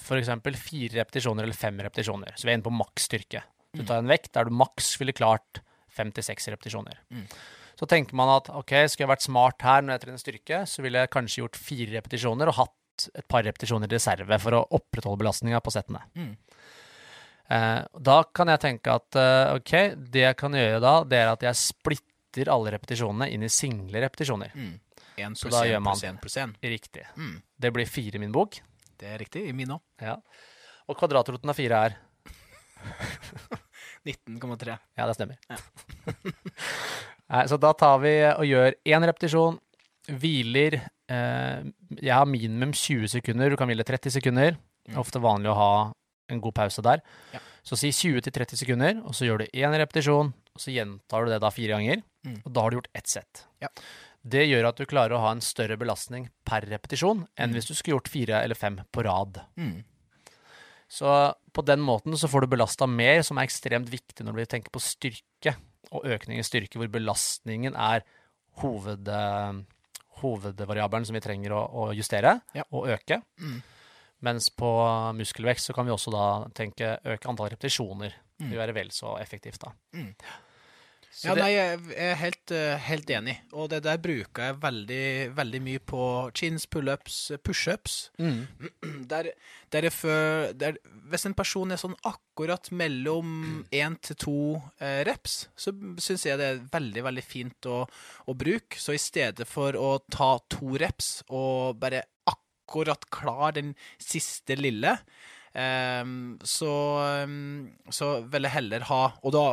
f.eks. fire repetisjoner eller fem repetisjoner, så vi er inne på maksstyrke. Du tar en vekt der du maks ville klart fem til seks repetisjoner. Mm. Så tenker man at ok, skulle jeg vært smart her når jeg trener styrke, så ville jeg kanskje gjort fire repetisjoner og hatt et par repetisjoner i reserve for å opprettholde belastninga på settene. Mm. Eh, da kan jeg tenke at eh, ok, det jeg kan gjøre da, det er at jeg splitter alle repetisjonene inn i single repetisjoner. Mm. En Så pluss da gjør man-. Riktig. Mm. Det blir fire i min bok. Det er riktig. I min òg. Ja. Og kvadratroten av fire er [LAUGHS] 19,3. Ja, det stemmer. [LAUGHS] Nei, så da tar vi og gjør én repetisjon, hviler eh, Jeg har minimum 20 sekunder, du kan hvile 30 sekunder. Det er ofte vanlig å ha en god pause der. Ja. Så si 20-30 sekunder, og så gjør du én repetisjon, og så gjentar du det da fire ganger. Mm. Og da har du gjort ett sett. Ja. Det gjør at du klarer å ha en større belastning per repetisjon enn Mm. hvis du skulle gjort fire eller fem på rad. Mm. Så på den måten så får du belasta mer, som er ekstremt viktig når vi tenker på styrke og økning i styrke, hvor belastningen er hoved, eh, hovedvariabelen som vi trenger å, å justere Ja. og øke. Mm. Mens på muskelvekst så kan vi også da tenke øke antall repetisjoner. Det vil være vel så effektivt, da. Mm. Så Ja, det, nei, jeg er helt, eh, helt enig. Og det der bruker jeg veldig, veldig mye på chins, pullups, pushups. mm, [CLEARS THROAT] Der, der jeg fø- der, hvis en person er sånn akkurat mellom én til to eh, reps, så syns jeg det er veldig, veldig fint å, å bruke. Så i stedet for å ta to reps og bare akkurat klar den siste lille, ehm, så, ehm, så vil jeg heller ha Og da,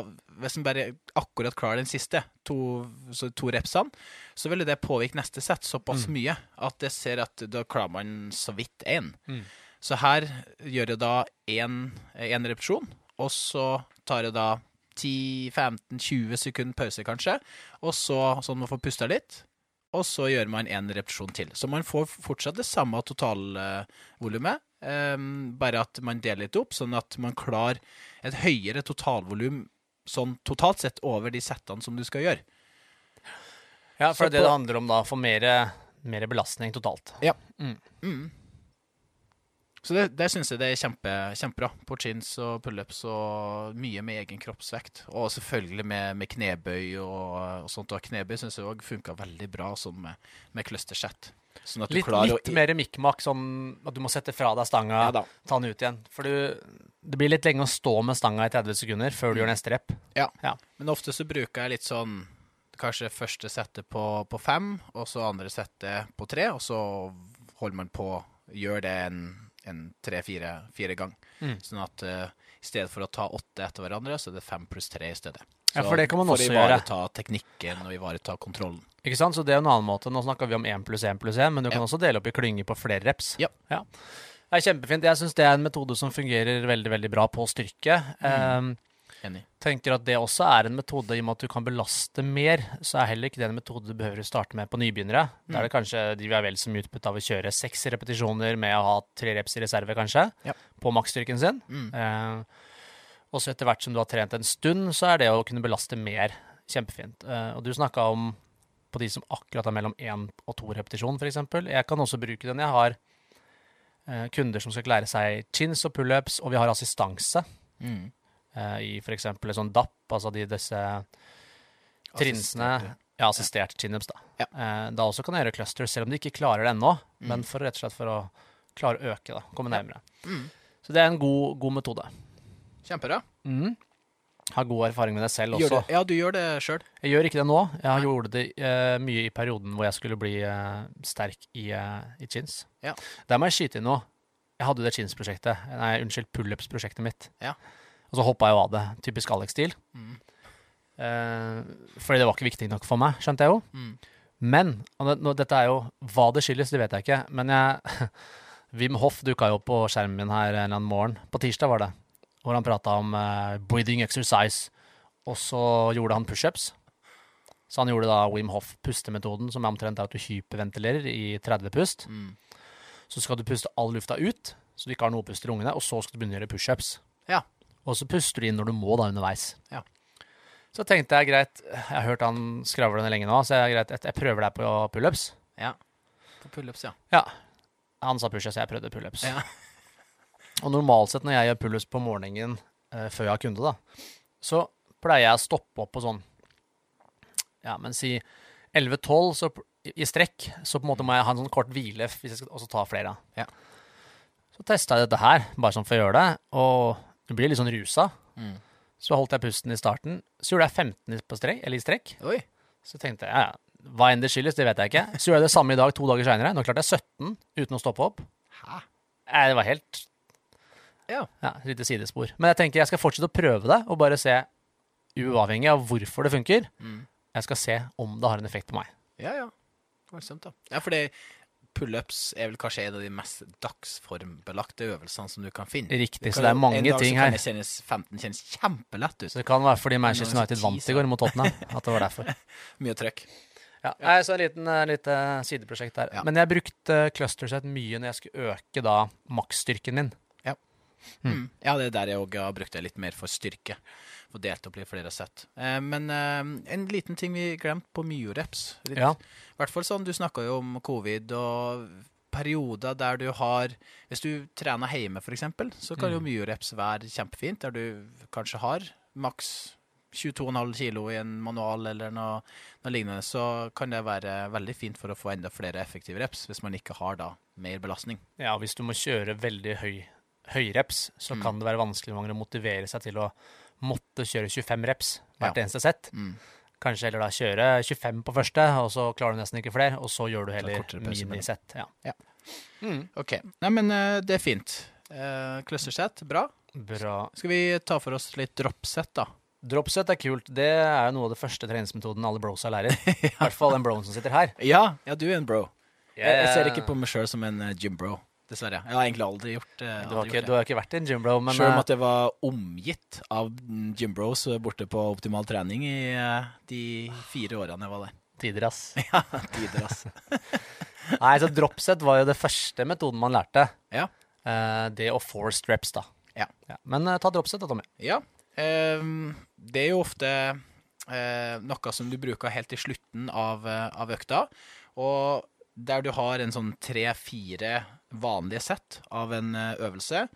hvis en bare akkurat klarer den siste, to, så to repsene, så ville det påvirke neste sett såpass mye at jeg ser at da klarer man så vidt én. Mm. Så her gjør jeg da én repetisjon, og så tar jeg da 10-15-20 sekunder pause, kanskje, og så sånn man får pusta litt. Og så gjør man en repetisjon til. Så man får fortsatt det samme totalvolumet, um, bare at man deler litt opp, sånn at man klarer et høyere totalvolum sånn totalt sett over de settene som du skal gjøre. ja, for så det det på- handler om da, Få mer mer belastning totalt. Mm. Så det, det syns jeg det er kjempe, kjempebra. På chins og pullups og mye med egen kroppsvekt. Og selvfølgelig med, med knebøy og, og sånt. Og knebøy syns jeg òg funka veldig bra sånn med, med clustersett. Sånn at du Litt, litt å mer mikkmakk, sånn at du må sette fra deg stanga, Ja ta den ut igjen. For du, det blir litt lenge å stå med stanga i 30 sekunder før du gjør neste rep. Ja. Ja. Men ofte så bruker jeg litt sånn Kanskje første settet på, på fem, og så andre settet på tre, og så holder man på Gjør det en, en tre-fire fire gang. Mm. Sånn at uh, i stedet for å ta åtte etter hverandre, så er det fem pluss tre i stedet. Ja, for det kan man også gjøre. for å ivareta teknikken og ivareta kontrollen. Ikke sant? Så det er en annen måte. Nå snakker vi om 1 pluss 1 pluss 1, men du kan Ja. også dele opp i klynger på flere reps. Ja. Det er kjempefint. Jeg syns det er en metode som fungerer veldig veldig bra på styrke. Mm. Um, Enig. tenker at det også er en metode i og med at du kan belaste mer, så er heller ikke det en metode du behøver å starte med på nybegynnere. Da er det kanskje de vi er vel så mye utbytte av å kjøre seks repetisjoner med å ha tre reps i reserve, kanskje, Ja. på maksstyrken sin. Mm. Eh, og så etter hvert som du har trent en stund, så er det å kunne belaste mer kjempefint. Eh, og du snakka om på de som akkurat er mellom én og to repetisjon, f.eks. Jeg kan også bruke den. Jeg har eh, kunder som skal lære seg chins og pullups, og vi har assistanse Mm. eh, i f.eks. en sånn DAP, altså de, disse trinsene Ja, assistert chinups, da. Ja. Da også kan jeg gjøre clusters, selv om de ikke klarer det ennå, Mm. men for rett og slett for å klare å øke, da. Komme Ja. nærmere. Mm. Så det er en god, god metode. Kjempebra. Mm. Har god erfaring med det selv også. det, ja, du gjør det sjøl. Jeg gjør ikke det nå. Jeg har Nei. gjort det eh, mye i perioden hvor jeg skulle bli eh, sterk i, eh, i chins. Ja. Der må jeg skyte inn noe. Jeg hadde jo det chins-prosjektet. Nei, unnskyld, pullups-prosjektet mitt. Ja. Og så hoppa jeg jo av det. Typisk Alex-stil. Mm. Eh, fordi det var ikke viktig nok for meg, skjønte jeg jo. Mm. Men og det, nå, dette er jo Hva det skyldes, det vet jeg ikke. Men jeg [LAUGHS] Wim Hoff dukka jo opp på skjermen min her en eller annen morgen. På tirsdag var det. Hvor han prata om uh, breathing exercise. Og så gjorde han pushups. Så han gjorde da Wim Hoff-pustemetoden, som er omtrent at du hyperventilerer i 30 pust. Mm. Så skal du puste all lufta ut, så du ikke har noe pust i lungene, og så skal du begynne å gjøre pushups. Ja. Og så puster du inn når du må, da, underveis. Ja. Så tenkte jeg greit, jeg har hørt han skravle lenge nå, så jeg, greit, jeg prøver deg på pullups. Ja. På pullups, ja. Ja. Han sa pushups, jeg prøvde pullups. Ja. [LAUGHS] Og normalt sett når jeg gjør pullups på morgenen eh, før jeg har kunde, da, så pleier jeg å stoppe opp på sånn Ja, men si 11-12 så i strekk, så på en måte må jeg ha en sånn kort hvile hvis jeg skal også ta flere. Ja. Så testa jeg dette her, bare sånn for å gjøre det, og det blir litt sånn rusa. Mm. Så holdt jeg pusten i starten. Så gjorde jeg 15 på strekk, eller i strekk. Oi. Så tenkte jeg, ja, ja, hva enn det skyldes, det vet jeg ikke. Så gjorde jeg det samme i dag to dager seinere. Nå klarte jeg 17 uten å stoppe opp. Hæ? Nei, det var helt Ja. ja, et lite sidespor. Men jeg tenker jeg skal fortsette å prøve det, og bare se, uavhengig av hvorfor det funker, Mm. jeg skal se om det har en effekt på meg. Ja, ja. Voldsomt, da. Ja, fordi pullups er vel kanskje en av de mest dagsformbelagte øvelsene som du kan finne. Riktig, så det er mange en dag ting så kan her. det kjennes 15 kjennes kjempelett ut. Så det kan være fordi Manchester er United vant i går mot Tottenham, [LAUGHS] at det var derfor. [LAUGHS] Mye trøkk. Ja, Nei, så et eh, lite sideprosjekt der. Ja. Men jeg brukte clusterset mye når jeg skulle øke da maksstyrken min. Mm. Ja, det er der jeg òg har brukt det litt mer for styrke. For delt opp i flere sett. Eh, men eh, en liten ting vi glemte på myoreps. I Ja. Hvert fall sånn, Du snakka jo om covid og perioder der du har Hvis du trener hjemme, f.eks., så kan jo Mm. myoreps være kjempefint. Der du kanskje har maks 22,5 kilo i en manual eller noe, noe lignende. Så kan det være veldig fint for å få enda flere effektive reps, hvis man ikke har da mer belastning. Ja, hvis du må kjøre veldig høy, høyreps, så Mm. kan det være vanskelig ganger å motivere seg til å måtte kjøre 25 reps hvert Ja. eneste sett. Mm. Kanskje heller da kjøre 25 på første, og så klarer du nesten ikke flere, og så gjør du heller minisett. Ja. Ja. Mm. OK. Nei, men eh, det er fint. Uh, Clustersett, bra. Bra. Skal vi ta for oss litt dropsett, da? Dropset er kult. Det er jo noe av det første treningsmetoden alle brosa lærer. [LAUGHS] I hvert fall den broen som sitter her. Ja, ja du er en bro. Jeg, jeg ser ikke Eh, på meg sjøl som en eh, gym bro, dessverre. Jeg har egentlig aldri gjort, uh, har, ikke, du har ikke vært i en gymbro, men Sjøl om eh, at jeg var omgitt av gym bros eh, borte på Optimal trening i eh, de fire årene jeg var der. tider, ass. [LAUGHS] Ja, tider, ass. [LAUGHS] Nei, så dropset var jo det første metoden man lærte. Ja. Det å force reps, da. Ja. Men eh, ta dropset da, Tommy. Ja. ehm, det er jo ofte noe som du bruker helt til slutten av, av økta. Og der du har en sånn tre-fire vanlige sett av en eh, øvelse.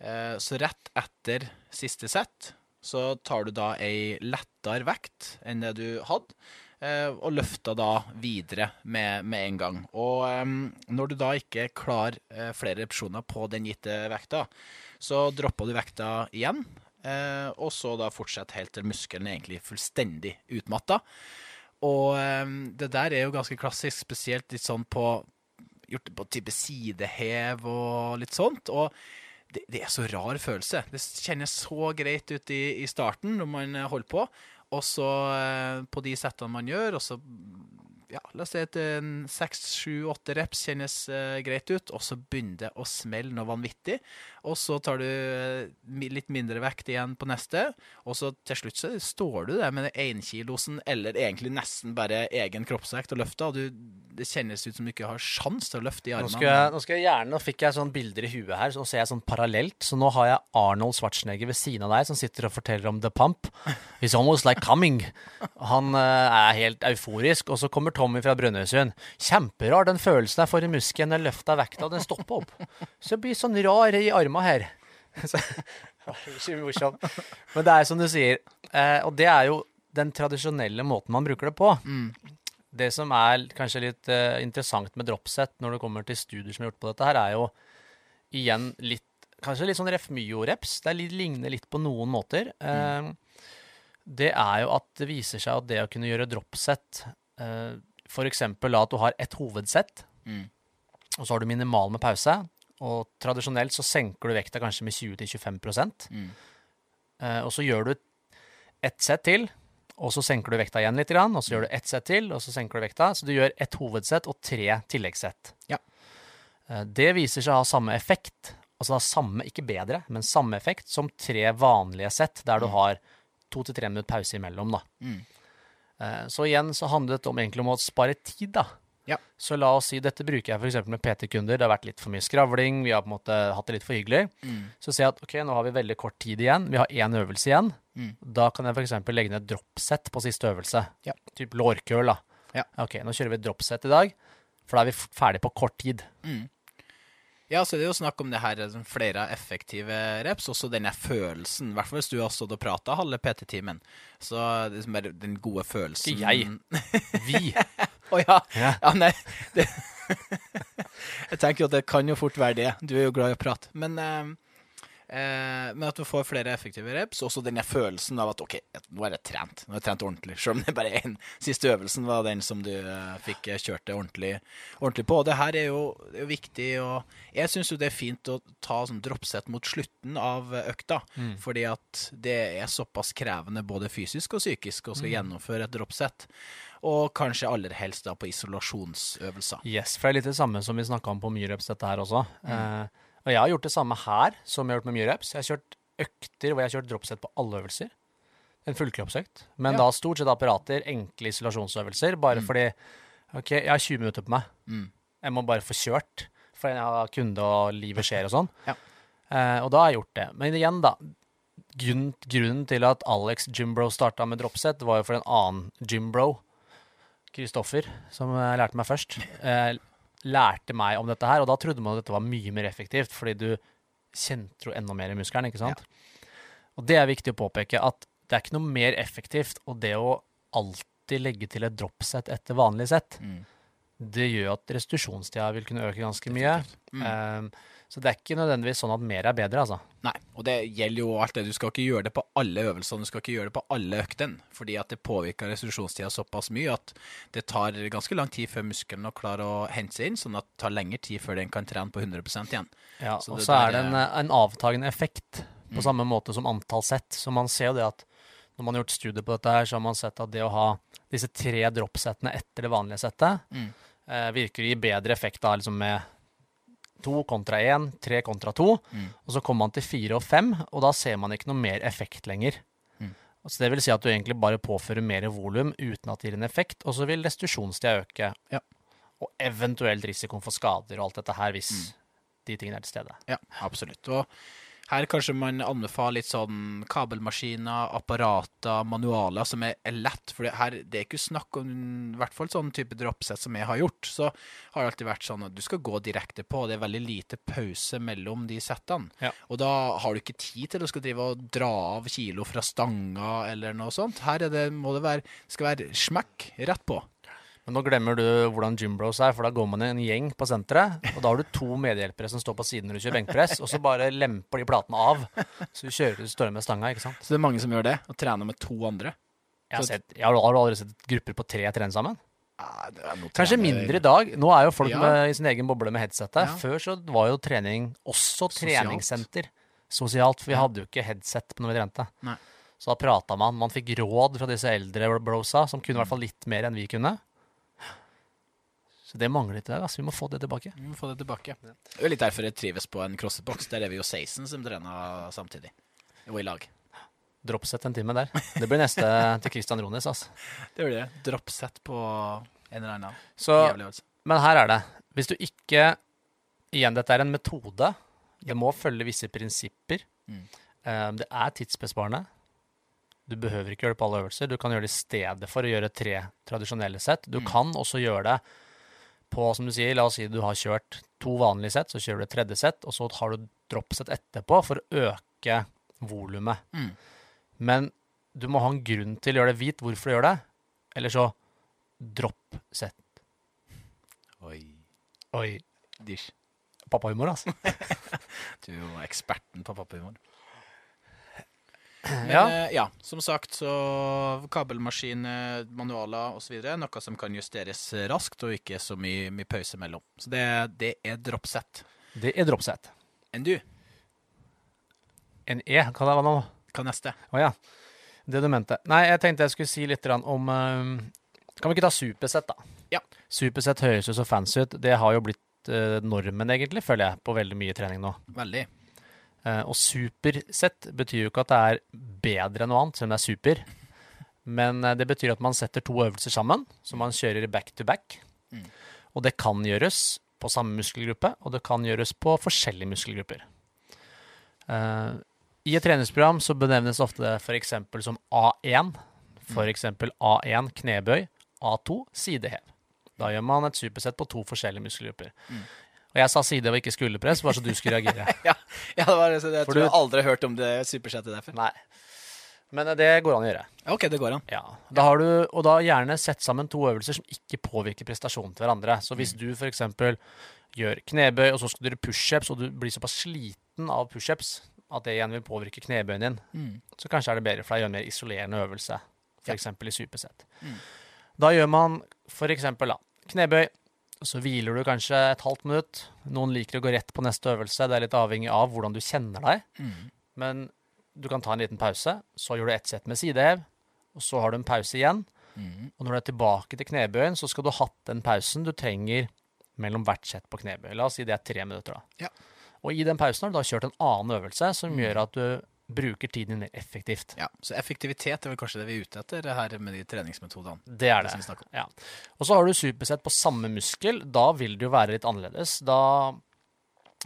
Eh, så rett etter siste sett så tar du da ei lettere vekt enn det du hadde, eh, og løfter da videre med, med en gang. Og når du da ikke klarer flere repetisjoner på den gitte vekta, så dropper du vekta igjen, og så da fortsetter helt til muskelen er egentlig fullstendig utmatta. Og det der er jo ganske klassisk, spesielt litt sånn på Gjort det på type sidehev og litt sånt. Og det, det er så rar følelse. Det kjennes så greit ut i, i starten når man holder på, og så eh, på de settene man gjør, og så ja, la oss si at en seks, sju, åtte reps kjennes uh, greit ut, og så begynner det å smelle noe vanvittig. Og så tar du uh, litt mindre vekt igjen på neste, og så til slutt så står du der med énkilosen, eller egentlig nesten bare egen kroppsvekt og løfter, og du, det kjennes ut som du ikke har sjans til å løfte i Nå armene. skal, jeg, nå skal jeg gjerne, nå fikk jeg sånn bilder i huet her, så nå ser jeg sånn parallelt. Så nå har jeg Arnold Schwarzenegger ved siden av deg som sitter og forteller om The Pump. It's almost like coming. Han uh, er helt euforisk, og så kommer Tommy fra Brønnøysund. Kjemperar den følelsen jeg får i muskelen når jeg løfter vekta, den stopper opp. Så det blir sånn rar i armene her. [LAUGHS] Så, er ikke morsomt. Men det er som du sier, eh, og det er jo den tradisjonelle måten man bruker det på. Det som er kanskje litt eh, interessant med dropset når det kommer til studier som er gjort på dette, her er jo igjen litt Kanskje litt sånn refmyo-reps. Det er litt, ligner litt på noen måter. Eh, det er jo at det viser seg at det å kunne gjøre dropset eh, F.eks. at du har ett hovedsett, Mm. og så har du minimal med pause. Og tradisjonelt så senker du vekta kanskje med 20-25 Mm. Eh, og så gjør du ett sett til, og så senker du vekta igjen litt, og så gjør du ett sett til, og så senker du vekta. Så du gjør ett hovedsett og tre tilleggssett. Ja. Eh, det viser seg å ha samme effekt, altså da samme, ikke bedre, men samme effekt som tre vanlige sett, der du har to til tre minutter pause imellom. da. Mm. Eh, Så igjen så handler det om, egentlig om å spare tid, da. Ja. Så la oss si, dette bruker jeg f.eks. med PT-kunder. Det har vært litt for mye skravling, vi har på en måte hatt det litt for hyggelig. Mm. Så sier jeg at ok, nå har vi veldig kort tid igjen, vi har én øvelse igjen. Mm. Da kan jeg f.eks. legge ned dropset på siste øvelse. Ja. Typ lårkøl, da. Ja. Ok, nå kjører vi dropset i dag, for da er vi ferdig på kort tid. Ja, så det er jo snakk om det her sånn flere effektive reps, også denne følelsen. I hvert fall hvis du har stått og prata halve PT-timen. Så det er liksom bare den gode følelsen Ikke jeg. [LAUGHS] Vi. Å ja. Ja. ja. Nei. Det. [LAUGHS] jeg tenker jo at det kan jo fort være det. Du er jo glad i å prate. Men, eh, eh, men at du får flere effektive reps, også denne følelsen av at OK, nå er jeg trent. Nå er jeg trent ordentlig. Selv om det bare er én. Siste øvelsen var den som du eh, fikk eh, kjørt det ordentlig, ordentlig på. Og det her er jo, er jo viktig, og jeg syns jo det er fint å ta sånn droppsett mot slutten av økta. økta. Fordi at det er såpass krevende både fysisk og psykisk å skal gjennomføre et droppsett. Og kanskje aller helst da på isolasjonsøvelser. Yes, for det er litt det samme som vi snakka om på myreps, dette her også. Mm. Eh, og jeg har gjort det samme her som jeg har gjort med mye reps. Jeg har kjørt økter hvor jeg har kjørt dropset på alle øvelser. En fullkroppsøkt. Men Ja. da stort sett apparater, enkle isolasjonsøvelser, bare fordi OK, jeg har 20 minutter på meg. Mm. Jeg må bare få kjørt, for jeg har kunde og livet skjer og sånn. [LAUGHS] Ja. Eh, og da har jeg gjort det. Men igjen, da. Grunn, grunnen til at Alex Jimbro starta med dropset, var jo for en annen Jimbro, Kristoffer, som lærte meg først, [LAUGHS] eh, lærte meg om dette her. Og da trodde man at dette var mye mer effektivt, fordi du kjente jo enda mer i muskelen, ikke sant? Og det er viktig å påpeke at det er ikke noe mer effektivt, og det å alltid legge til et dropset etter vanlig sett, Mm. det gjør at restitusjonstida vil kunne øke ganske mye. Mm. Um, så det er ikke nødvendigvis sånn at mer er bedre, altså. Nei, og det gjelder jo alt det. Du skal ikke gjøre det på alle øvelsene, du skal ikke gjøre det på alle øktene. Fordi at det påvirker restitusjonstida såpass mye at det tar ganske lang tid før muskelen klarer å hente seg inn, sånn at det tar lengre tid før den kan trene på 100% igjen. Ja, Så og så er det en, en avtagende effekt, på samme måte som antall sett. Så man ser jo det at når man har gjort studier på dette her, så har man sett at det å ha disse tre droppsettene etter det vanlige settet, Mm. eh, virker å gi bedre effekt da, liksom med to kontra én, tre kontra to. Mm. Og så kommer man til fire og fem, og da ser man ikke noe mer effekt lenger. Mm. Så det vil si at du egentlig bare påfører mer volum uten at det gir en effekt, og så vil restitusjonstida øke. Ja. Og eventuelt risikoen for skader og alt dette her, hvis Mm. de tingene er til stede. Ja, absolutt. Og Her kanskje man anbefaler litt sånn kabelmaskiner, apparater, manualer som er, er lett. For det, her, det er ikke snakk om i hvert fall sånn type dropset som jeg har gjort. Så har det alltid vært sånn at du skal gå direkte på. Det er veldig lite pause mellom de settene. Ja. Og da har du ikke tid til å skal drive og dra av kilo fra stanga eller noe sånt. Her er det, må det være, skal være smekk rett på. Men nå glemmer du hvordan gymbros er, for da går man i en gjeng på senteret, og da har du to medhjelpere som står på siden når du kjører benkpress, og så bare lemper de platene av. Så du kjører du står med stanga, ikke sant. Så det er mange som gjør det, og trener med to andre. Jeg har, sett, jeg har har du aldri sett grupper på tre trene sammen? Noe Kanskje mindre i dag. Nå er jo folk Ja. med, i sin egen boble med headsetet. Ja. Før så var jo trening også treningssenter. Sosialt, for vi Ja. hadde jo ikke headset når vi trente. Nei. Så da prata man. Man fikk råd fra disse eldre brosa, som kunne i hvert fall litt mer enn vi kunne. Så det mangler litt der. Altså. Vi må få det tilbake. Vi må få det tilbake. Det er litt derfor jeg trives på en CrossFit-boks. Der er vi jo 16 som trener samtidig. Og i lag. Dropset en time der. Det blir neste til Christian Rones. Altså. [LAUGHS] Det blir det. Dropset på en eller annen Så, men her er det. Hvis du ikke Igjen, dette er en metode. Det må følge visse prinsipper. Mm. Eh, Det er tidsbesparende. Du behøver ikke gjøre det på alle øvelser. Du kan gjøre det i stedet for å gjøre tre tradisjonelle sett. Du Mm. kan også gjøre det på, som du sier, la oss si du har kjørt to vanlige sett, så kjører du et tredje sett, og så har du dropsett etterpå for å øke volumet. Mm. Men du må ha en grunn til å gjøre det. Vit hvorfor du gjør det. Eller så dropp sett. Oi. Oi, Dish. pappahumor, altså. [LAUGHS] Du er jo eksperten på pappahumor. Men Ja. ja. ja, som sagt, så kabelmaskin, eh, manualer osv. Noe som kan justeres raskt, og ikke så mye, mye pause mellom. Så det, det er dropset. Det er dropset. Enn du? En E, hva det var nå? Hva neste? Å ja. Det du mente. Nei, jeg tenkte jeg skulle si litt om eh, Kan vi ikke ta supersett, da? Ja. Supersett høres jo så fancy ut. Det har jo blitt eh, normen, egentlig, føler jeg, på veldig mye trening nå. Veldig. Eh, og supersett betyr jo ikke at det er bedre enn noe annet, selv om det er super. Men eh, det betyr at man setter to øvelser sammen, som man kjører back to back. Mm. Og det kan gjøres på samme muskelgruppe, og det kan gjøres på forskjellige muskelgrupper. Eh, I et treningsprogram så benevnes ofte det f.eks. som A1. F.eks. A1 knebøy, A2 sidehev. Da gjør man et supersett på to forskjellige muskelgrupper. Mm. Og jeg sa side og ikke skulderpress, bare så du skulle reagere. [LAUGHS] Ja, ja det var det. så Jeg For tror du- jeg aldri har hørt om det supersettet der før. Nei. Men eh, det går an å gjøre. OK, det går an. Ja. Da har du, og da gjerne sett sammen to øvelser som ikke påvirker prestasjonen til hverandre. Så hvis du f.eks. gjør knebøy, og så skal du gjøre pushups, og du blir såpass sliten av pushups at det igjen vil påvirke knebøyen din, Mm. så kanskje er det bedre for deg å gjøre en mer isolerende øvelse, f.eks. i supersett. Mm. Da gjør man f.eks. knebøy, så hviler du kanskje et halvt minutt. Noen liker å gå rett på neste øvelse, det er litt avhengig av hvordan du kjenner deg. Mm. Men du kan ta en liten pause, så gjør du ett sett med sidehev, og så har du en pause igjen. Mm. Og når du er tilbake til knebøyen, så skal du ha hatt den pausen du trenger mellom hvert sett på knebøy. La oss si det er tre minutter, da. Ja. Og i den pausen har du da kjørt en annen øvelse som Mm. gjør at du bruker tiden mer effektivt. Ja, Så effektivitet er vel kanskje det vi er ute etter her med de treningsmetodene. Det er Det det. Ja. Og så har du supersett på samme muskel. Da vil det jo være litt annerledes. Da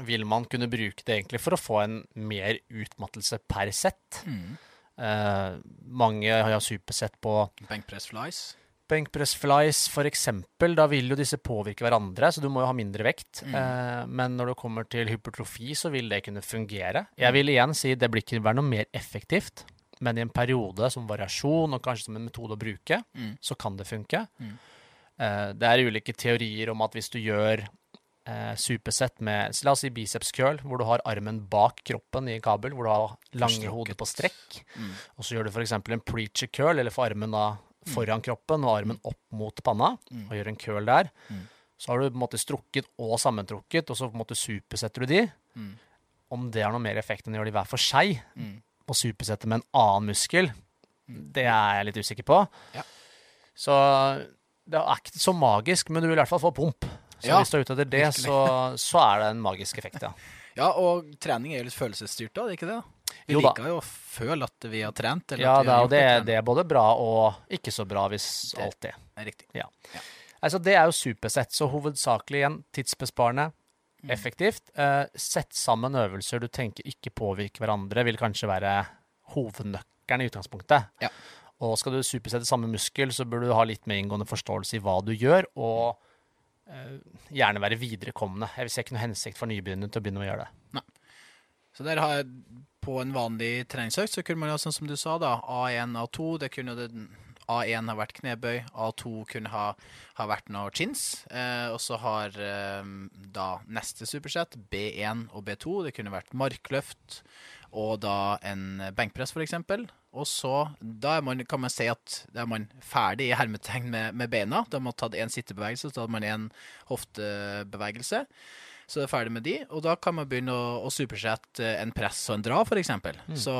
vil man kunne bruke det egentlig for å få en mer utmattelse per sett. Mm. Eh, mange har supersett på Benkpress flies. Benkpress flies eksempel, da vil jo disse påvirke hverandre, så du må jo ha mindre vekt. Mm. Eh, men når det kommer til hypertrofi, så vil det kunne fungere. Jeg vil igjen si det blir ikke være noe mer effektivt, men i en periode som variasjon, og kanskje som en metode å bruke, Mm. så kan det funke. Mm. Eh, det er ulike teorier om at hvis du gjør eh, supersett med La oss si biceps curl, hvor du har armen bak kroppen i en kabel, hvor du har lange hodet på strekk, Mm. og så gjør du f.eks. en preacher curl, eller får armen da foran kroppen og armen opp mot panna, Mm. og gjør en curl der. Mm. Så har du på en måte strukket og sammentrukket, og så på en måte supersetter du de. Mm. Om det har noe mer effekt enn å gjøre de hver for seg, og supersette med en annen muskel, det er jeg litt usikker på. Ja. Så det er ikke så magisk, men du vil i hvert fall få pump. Så Ja, hvis du er ute etter det, så, så er det en magisk effekt, ja. [LAUGHS] Ja, og trening er jo litt følelsesstyrt, da, er det ikke det? Vi Jo liker jo å føle at vi har trent. Eller Ja, har da, og det, et det er både bra og ikke så bra hvis Det- alt det. er Riktig. Altså, det er jo supersett, så hovedsakelig igjen tidsbesparende. effektivt. Eh, sett sammen øvelser du tenker ikke påvirker hverandre, vil kanskje være hovednøkkelen i utgangspunktet. Ja. Og skal du supersette samme muskel, så bør du ha litt mer inngående forståelse i hva du gjør, og eh, gjerne være viderekommende. Jeg ser ikke noe hensikt for nybegynnere til å begynne å gjøre det. Så der har jeg på en vanlig treningsøkt så kunne man ha sånn som du sa, da. A1, A2. Det kunne det, A1 ha vært knebøy, A2 kunne ha, ha vært noe chins. Eh, og så har eh, da neste supersett B1 og B2. Det kunne vært markløft og da en benkpress, f.eks. Og så da man, kan man si at da er man ferdig i hermetegn med, med beina. Da har man tatt én sittebevegelse, så tar man én hoftebevegelse. Så det er ferdig med de, og da kan man begynne å, å supersette en press og en dra, f.eks. Mm. Så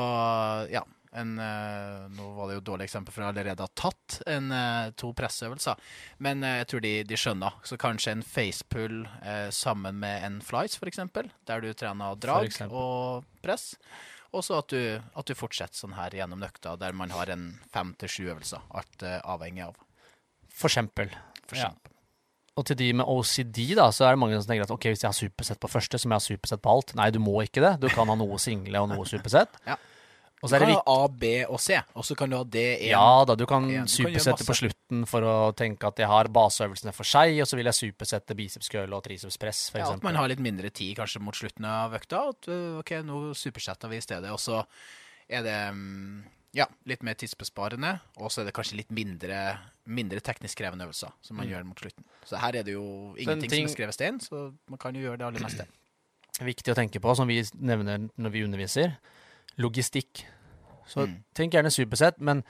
ja. En, uh, nå var det jo et dårlig eksempel, for jeg allerede har tatt en, uh, to presseøvelser. Men jeg tror de, de, skjønner. Så kanskje en facepull sammen med en flies, f.eks. Der du trener drag og press. Og så at, at, du fortsetter sånn her gjennom nøkta, der man har en fem til sju øvelser. Alt avhengig av. For eksempel. For eksempel. Ja. Og til de med OCD, da, så er det mange som tenker at ok, hvis jeg har supersett på første, så må jeg ha supersett på alt. Nei, du må ikke det. Du kan ha noe single og noe supersett. ja. Og så du kan ha A, B og C, og så kan du ha D1. Ja da, du kan supersette på slutten for å tenke at jeg har baseøvelsene for seg, og så vil jeg supersette biceps curl og triceps press, for ja. At man har litt mindre tid kanskje mot slutten av økta. At ok, nå supersetter vi i stedet. Og så er det mm, ja, litt mer tidsbesparende, og så er det kanskje litt mindre, mindre teknisk krevende øvelser som man mm. gjør mot slutten. Så her er det jo ingenting ting, som er skrevet stein, så man kan jo gjøre det aller meste. [CLEARS THROAT] Viktig å tenke på, som vi nevner når vi underviser, logistikk. Så mm. tenk gjerne supersett, men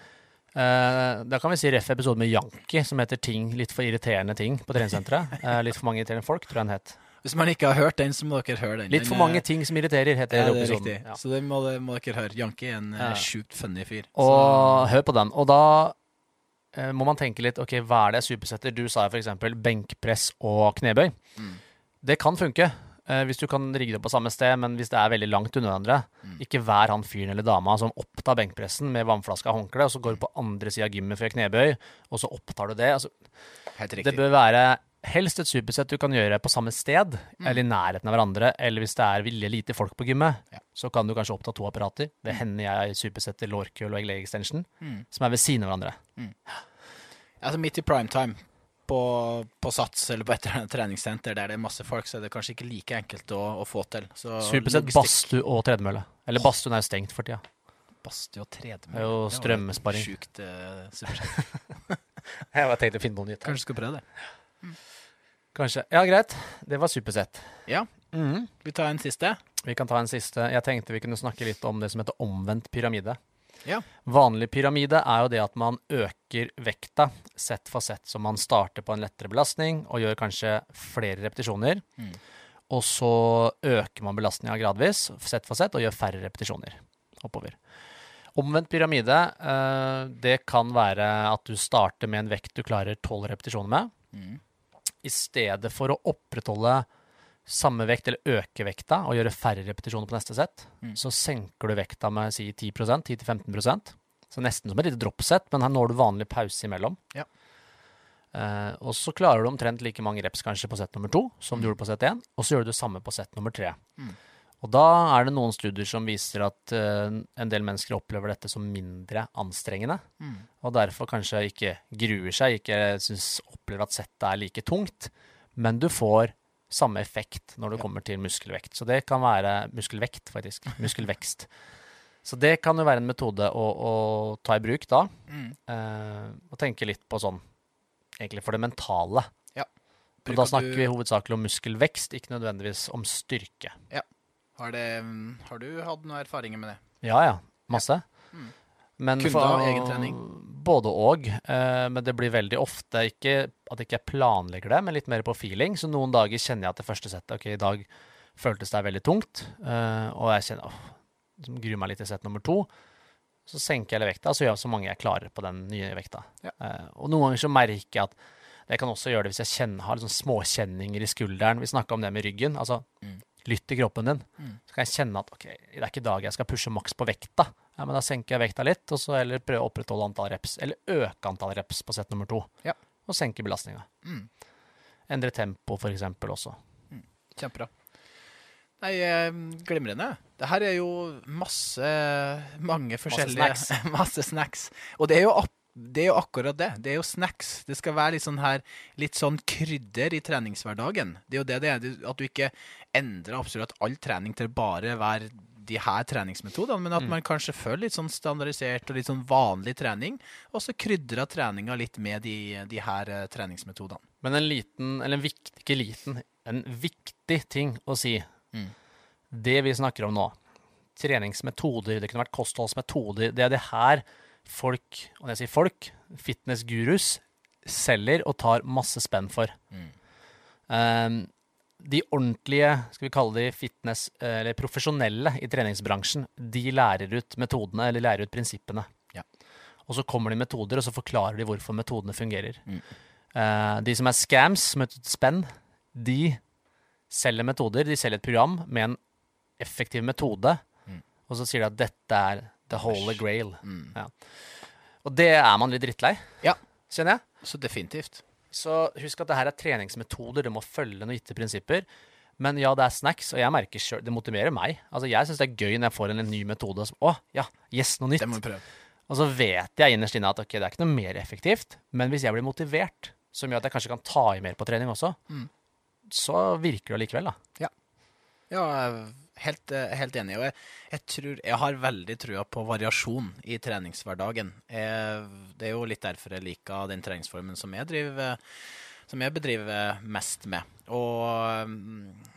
uh, da kan vi si ref episode med Janki, som heter ting, litt for irriterende ting på treningssenteret. Uh, [LAUGHS] litt for mange irriterende folk, tror jeg den het. Hvis man ikke har hørt den, så må dere høre den. Litt for mange ting som irriterer, heter ja, det episoden. Ja. Så det må, må, dere høre. Janki er en ja. sjukt funny fyr. Og så. hør på den. Og da eh, må man tenke litt OK, hva er det jeg supersetter? Du sa f.eks. benkpress og knebøy. Mm. Det kan funke. Eh, hvis du kan rigge det på samme sted, men hvis det er veldig langt unna hverandre, mm. ikke vær han fyren eller dama som opptar benkpressen med vannflaska og håndkle, og så går du på andre sida av gymmet for knebøy, og så opptar du det. Altså, det bør være helst et supersett du kan gjøre på samme sted, mm. eller i nærheten av hverandre. Eller hvis det er veldig lite folk på gymmet, ja. så kan du kanskje oppta to apparater. Det mm. hender jeg supersetter lårkøl og egg extension, mm. som er ved siden av hverandre. Mm. Altså midt i primetime på, på Sats eller på et treningssenter der det er masse folk, så er det kanskje ikke like enkelt å, å få til. Supersett badstue og tredemølle. Eller badstuen er jo stengt for tida. Badstue og tredemølle. Det er jo strømmesparing. Sjukt uh, supersett. [LAUGHS] jeg bare tenkte å finne noe nytt. Kanskje du skal prøve det. Mm. Kanskje. Ja, greit. Det var supersett. Ja. Mm. Vi tar en siste. Vi kan ta en siste. Jeg tenkte vi kunne snakke litt om det som heter omvendt pyramide. Ja. Vanlig pyramide er jo det at man øker vekta sett for sett, så man starter på en lettere belastning og gjør kanskje flere repetisjoner. Mm. Og så øker man belastninga gradvis, sett for sett, og gjør færre repetisjoner oppover. Omvendt pyramide, eh, det kan være at du starter med en vekt du klarer tolv repetisjoner med. Mm i stedet for å opprettholde samme vekt eller øke vekta og gjøre færre repetisjoner på neste sett, mm. så senker du vekta med si 10% 10-15% Så nesten som et lite droppsett, men her når du vanlig pause imellom. Ja. Eh, og så klarer du omtrent like mange reps kanskje på sett nummer to som mm. du gjorde på sett én, og så gjør du det samme på sett nummer tre. Mm. Og da er det noen studier som viser at uh, en del mennesker opplever dette som mindre anstrengende, mm. og derfor kanskje ikke gruer seg, ikke synes, opplever at settet er like tungt, men du får samme effekt når du ja. kommer til muskelvekt. Så det kan være muskelvekt, faktisk. Muskelvekst. [LAUGHS] Så det kan jo være en metode å, å ta i bruk da, mm. uh, og tenke litt på sånn egentlig for det mentale. Ja. Og da snakker du... vi hovedsakelig om muskelvekst, ikke nødvendigvis om styrke. Ja. Har, det, har, du hatt noen erfaringer med det? Ja, ja. Masse. Mm. Men Kunde for, egen trening? Både og. Eh, men det blir veldig ofte ikke at ikke jeg planlegger det, men litt mer på feeling. Så noen dager kjenner jeg at det første settet ok, i dag føltes det veldig tungt. Eh, og jeg kjenner åh, gruer meg litt til sett nummer to. Så senker jeg vekta, så gjør jeg så mange jeg klarer på den nye vekta. Ja. Eh, og noen ganger så merker jeg at jeg kan også gjøre det hvis jeg kjenner, har liksom småkjenninger i skulderen. Vi snakka om det med ryggen. Altså, mm. Lytt til kroppen din. Mm. Så kan jeg kjenne at ok, det er ikke i dag jeg skal pushe maks på vekta. Ja, men da senker jeg vekta litt, og så heller prøve å opprettholde antall reps. Eller øke antall reps på sett nummer to. Ja. Og senke belastninga. Mm. Endre tempo, for eksempel, også. Mm. Kjempebra. Nei, eh, glimrende. Det her er jo masse mange forskjellige snacks. [LAUGHS] masse snacks. Og det er, jo, ap- det er jo akkurat det. Det er jo snacks. Det skal være litt sånn her Litt sånn krydder i treningshverdagen. Det er jo det det er. At du ikke endrer absolutt all trening til bare være de her treningsmetodene, men at man kanskje føler litt sånn standardisert og litt sånn vanlig trening, og så krydrer treninga litt med de, de her eh, treningsmetodene. Men en liten, eller en viktig, ikke liten, en viktig ting å si. Mm. Det vi snakker om nå, treningsmetoder, det kunne vært kostholdsmetoder, det er det her folk, og når jeg sier folk, fitnessgurus, selger og tar masse spenn for. Mm. Um, de ordentlige, skal vi kalle de fitness, eh, eller profesjonelle i treningsbransjen, de lærer ut metodene, eller lærer ut prinsippene. Ja. Og så kommer de metoder, og så forklarer de hvorfor metodene fungerer. Mm. Uh, de som er scams, som heter spenn, de selger metoder. De selger et program med en effektiv metode, Mm. og så sier de at dette er the holy grail. Mm. Ja. Og det er man litt drittlei, Ja. kjenner jeg. Så definitivt. Så husk at det her er treningsmetoder, du må følge noen gitte prinsipper. Men ja, det er snacks, og jeg merker selv, det motiverer meg. Altså, Jeg syns det er gøy når jeg får en, en ny metode. Som, å, ja, yes, noe nytt. Det må vi prøve. Og så vet jeg innerst inne at ok, det er ikke noe mer effektivt, men hvis jeg blir motivert, som gjør at jeg kanskje kan ta i mer på trening også, Mm. så virker det likevel, da. Ja, jeg er helt, eh, helt enig. Og jeg, jeg, tror, jeg har veldig trua på variasjon i treningshverdagen. Jeg, det er jo litt derfor jeg liker den treningsformen som jeg, driver, som jeg bedriver mest med. Og mm,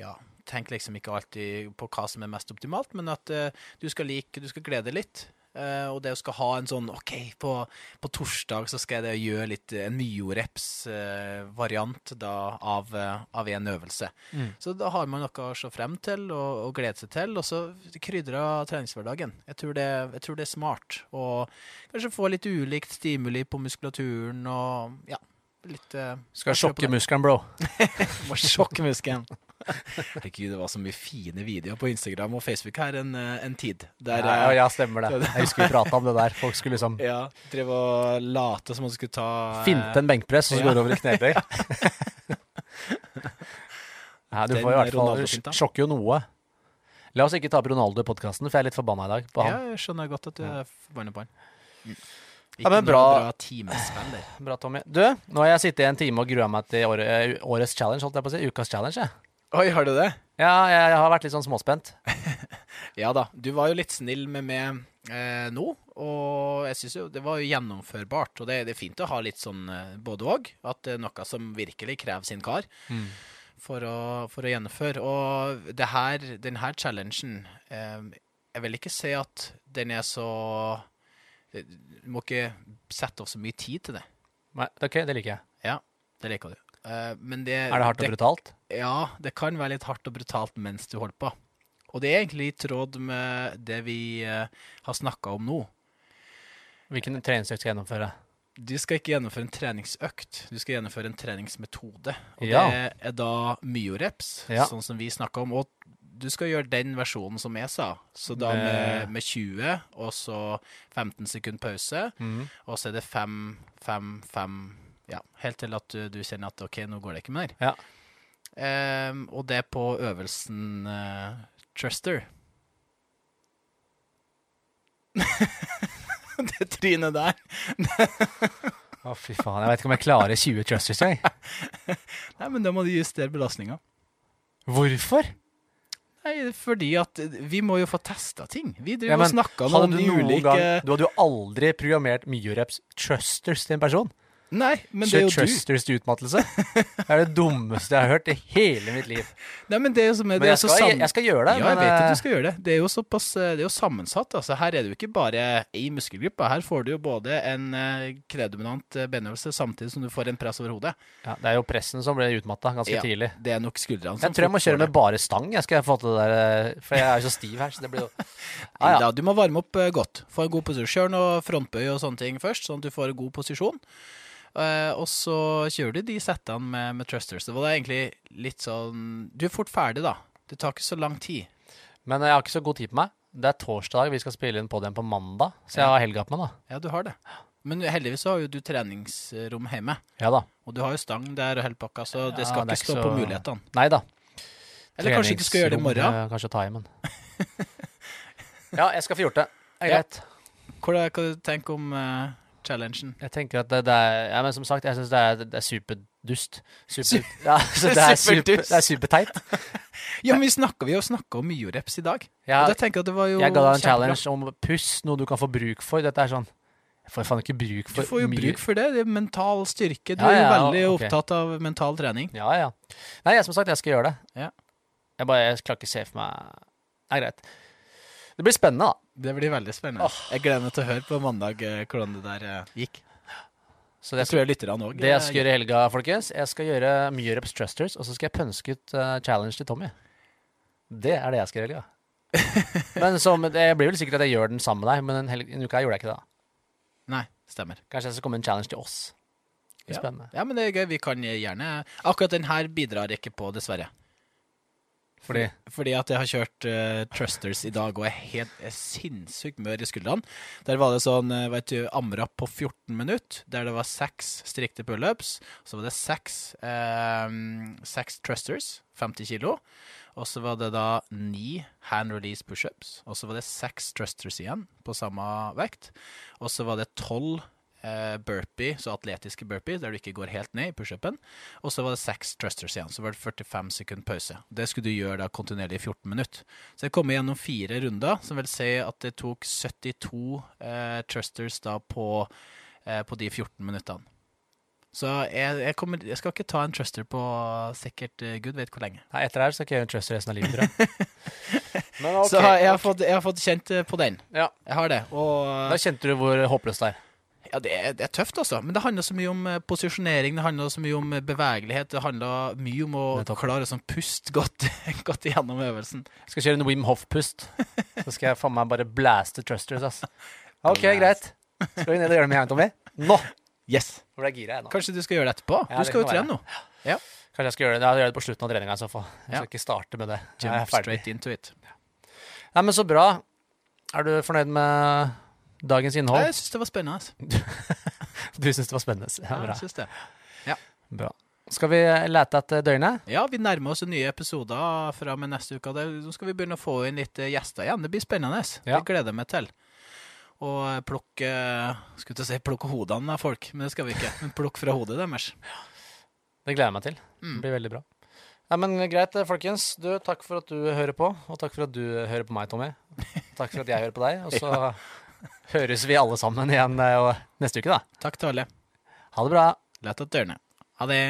ja, tenk liksom ikke alltid på hva som er mest optimalt, men at uh, du skal like, du skal glede litt. Eh, og det å skal ha en sånn OK, på, på torsdag så skal jeg gjøre litt en myoreps-variant uh, av, uh, av en øvelse. Mm. Så da har man noe å se frem til og, og glede seg til, og så krydre treningshverdagen. Jeg tror, det, jeg tror det er smart. Og kanskje få litt ulikt stimuli på muskulaturen og ja, litt eh, Skal sjokke muskelen, bro. [LAUGHS] Må sjokke muskelen. Herregud, det var så mye fine videoer på Instagram og Facebook her en, eh, en tid. Der ja, eh, ja, stemmer det. Jeg husker vi prata om det der. Folk skulle liksom [LAUGHS] ja, drev og late som om de skulle ta eh, finte en benkpress, og så ja. går det over i knebøy. [LAUGHS] Ja, [LAUGHS] du Den får i hvert fall sjokke jo noe. La oss ikke ta opp Ronaldo i podkasten, for jeg er litt forbanna i dag på Ja, jeg skjønner godt at du er forbanna på han. Ja, Ikke men noe bra. bra timespiller. Bra, Tommy. Du, nå har jeg sittet i en time og grua meg til åre, eh, årets challenge, holdt jeg på å si. Ukas challenge, jeg. Oi, har du det? Ja, jeg har vært litt sånn småspent. [LAUGHS] Ja da. Du var jo litt snill med meg eh, nå, og jeg syns jo det var jo gjennomførbart. Og det, det er fint å ha litt sånn eh, både òg, at det er noe som virkelig krever sin kar for, å, for å gjennomføre. Og det her, den her challengen eh, Jeg vil ikke si at den er så Du må ikke sette av så mye tid til det. Nei, ok, det liker jeg. Ja, det liker du. Eh, men det Er det hardt og det, brutalt? Ja, det kan være litt hardt og brutalt mens du holder på. Og det er egentlig i tråd med det vi eh, har snakka om nå. Hvilken treningsøkt skal jeg gjennomføre? Du skal ikke gjennomføre en treningsøkt, du skal gjennomføre en treningsmetode. Og Ja. det er da myoreps, Ja. sånn som vi snakka om. Og du skal gjøre den versjonen som jeg sa. Så da med, Med- med 20, og så 15 sekund pause. Mm. Og så er det 5, 5, 5 Ja, helt til at du, du kjenner at OK, nå går det ikke mer. Ja. Um, og det på øvelsen uh, Truster. [LAUGHS] det trynet der. [LAUGHS] Å, fy faen. Jeg vet ikke om jeg klarer 20 trusters, jeg. [LAUGHS] Nei, men da må du justere belastninga. Hvorfor? Nei, fordi at vi må jo få testa ting. Vi driver Ja, og men snakker om de ulike gang Du hadde jo aldri programmert myoreps trusters til en person. Nei, men det er jo du. til utmattelse. Det er det dummeste jeg har hørt i hele mitt liv. Nei, men det er jo som er, Men det er jeg skal, sam- jeg skal gjøre det. Ja, jeg vet at eh, du skal gjøre det. Det er jo såpass eh, Det er jo sammensatt. altså. Her er det jo ikke bare ei muskelgruppe. Her får du jo både en eh, kredominant eh, benøvelse samtidig som du får en press over hodet. ja, det er jo pressen som ble utmatta ganske Ja, tidlig. Det er nok skuldrene som Jeg tror jeg må kjøre med bare stang. Jeg skal få til det der, eh, For jeg er jo så stiv her. Så det blir jo ah, [LAUGHS] ja. da, Du må varme opp eh, godt. Få en god posisjon. Kjør noe frontbøy og sånne ting først, sånn at du får en god posisjon. Eh, og så kjører du de settene med, med Trusters. Det var egentlig litt sånn Du er fort ferdig, da. Det tar ikke så lang tid. Men jeg har ikke så god tid på meg. Det er torsdag, vi skal spille inn på den på mandag. Så jeg Ja. har helga på meg, da. Ja, du har det. Men heldigvis har jo du treningsrom hjemme. Ja da. Og du har jo stang der og hele pakka, så det Ja, skal det er ikke ikke stå så- på mulighetene. Nei da. Eller kanskje du skal gjøre det i morgen? Treningsrom, eh, Kanskje ta i, men [LAUGHS] Ja, jeg skal få gjort det. Det er Ja. Hva hva du tenker om eh, challengen? Jeg tenker at det, det er Ja, men som sagt, jeg syns det det er superdust. Super, Su- [LAUGHS] ja, det er super, det er superteit. [LAUGHS] Ja, men vi snakker, vi har snakka om myoreps i dag. Ja, og da tenker jeg at det var jo jeg ga deg en kjempebra. challenge om puss, noe du kan få bruk for. Dette er sånn Jeg får faen ikke bruk for Du får jo mye- bruk for det. Det er mental styrke. Du Ja, er jo veldig okay. opptatt av mental trening. Ja, ja. Nei, jeg, som sagt, jeg skal gjøre det. Ja. Jeg bare jeg klarer ikke se for meg Det er greit. Det blir spennende, da. Det blir veldig spennende. Jeg gleder meg til å høre på mandag eh, hvordan det der eh, gikk. Så det, jeg tror jeg lytterne òg. det jeg skal gjøre i helga, folkens Jeg skal gjøre mye reps thrusters, og så skal jeg pønske ut uh, challenge til Tommy. Det er det jeg skal gjøre i helga. [LAUGHS] Men som, det blir vel sikkert at jeg gjør den sammen med deg, men en, helg, en uke gjorde jeg ikke det. da. Nei, stemmer. Kanskje jeg skal komme en challenge til oss. Det Ja. spennende. Ja, men det er gøy. Vi kan gjerne Akkurat den her bidrar ikke på, dessverre. Fordi Fordi at jeg har kjørt uh, Trusters i dag og er helt er sinnssykt mør i skuldrene. Der var det sånn, uh, vet du, amrap på 14 minutter, der det var seks strikte pullups. Så var det seks, eh, seks Trusters, 50 kilo. Og så var det da ni hand release pushups. Og så var det seks Trusters igjen, på samme vekt. Og så var det tolv burpee, så atletiske burpee, der du ikke går helt ned i pushupen. Og så var det seks thrusters igjen, så var det 45 sekunder pause. Det skulle du gjøre da kontinuerlig i 14 minutter. Så jeg kom gjennom fire runder, som vil si at det tok 72 eh, thrusters da på, eh, på de 14 minuttene. Så jeg, jeg, kommer, jeg skal ikke ta en truster på sikkert uh, gud vet hvor lenge. Nei, etter det her skal skal jeg gjøre en truster resten av livet, tror jeg. [LAUGHS] Men [LAUGHS] ok, Så jeg har, fått, jeg har fått kjent eh, på den. Ja. Jeg har det. Og Da kjente du hvor håpløst det er. Ja, det er, det er tøft, altså. Men det handler så mye om eh, posisjonering, det handler så mye om eh, bevegelighet. Det handler mye om å klare sånn puste godt, [LAUGHS] godt gjennom øvelsen. Jeg skal kjøre en Wim Hof-pust. Så skal jeg faen meg bare blaste trusters, ass. Ok, greit. Skal vi ned og gjøre det med en Tommy? Nå! Yes. Hvor det er gira jeg nå. Kanskje du skal gjøre det etterpå? Ja, du skal jo trene nå. Kanskje jeg skal gjøre det, jeg gjør det på slutten av treninga i så fall. Jeg skal Ja. ikke starte med det. Jeg Jump straight into it. Nei, men så bra. Er du fornøyd med dagens innhold? Jeg syns det var spennende. [LAUGHS] Du syns det var spennende? Ja, Ja, bra. jeg synes det. Ja. bra. Skal vi lete etter døgnet? ja, vi nærmer oss nye episoder fra med neste uke. Nå skal vi begynne å få inn litt eh, gjester igjen. Det blir spennende. Ja. Det gleder jeg meg til. Og eh, plukke Skulle til å si plukke hodene av folk, men det skal vi ikke. Men plukke fra hodet deres. Det gleder jeg meg til. Mm. Det blir veldig bra. Nei, men Greit, eh, folkens. Du, takk for at du hører på, og takk for at du hører på meg, Tommy. Takk for at jeg hører på deg. Og så [LAUGHS] høres vi alle sammen igjen eh, neste uke, da. Takk til alle. Ha det bra. Lett opp dørene. Ha det.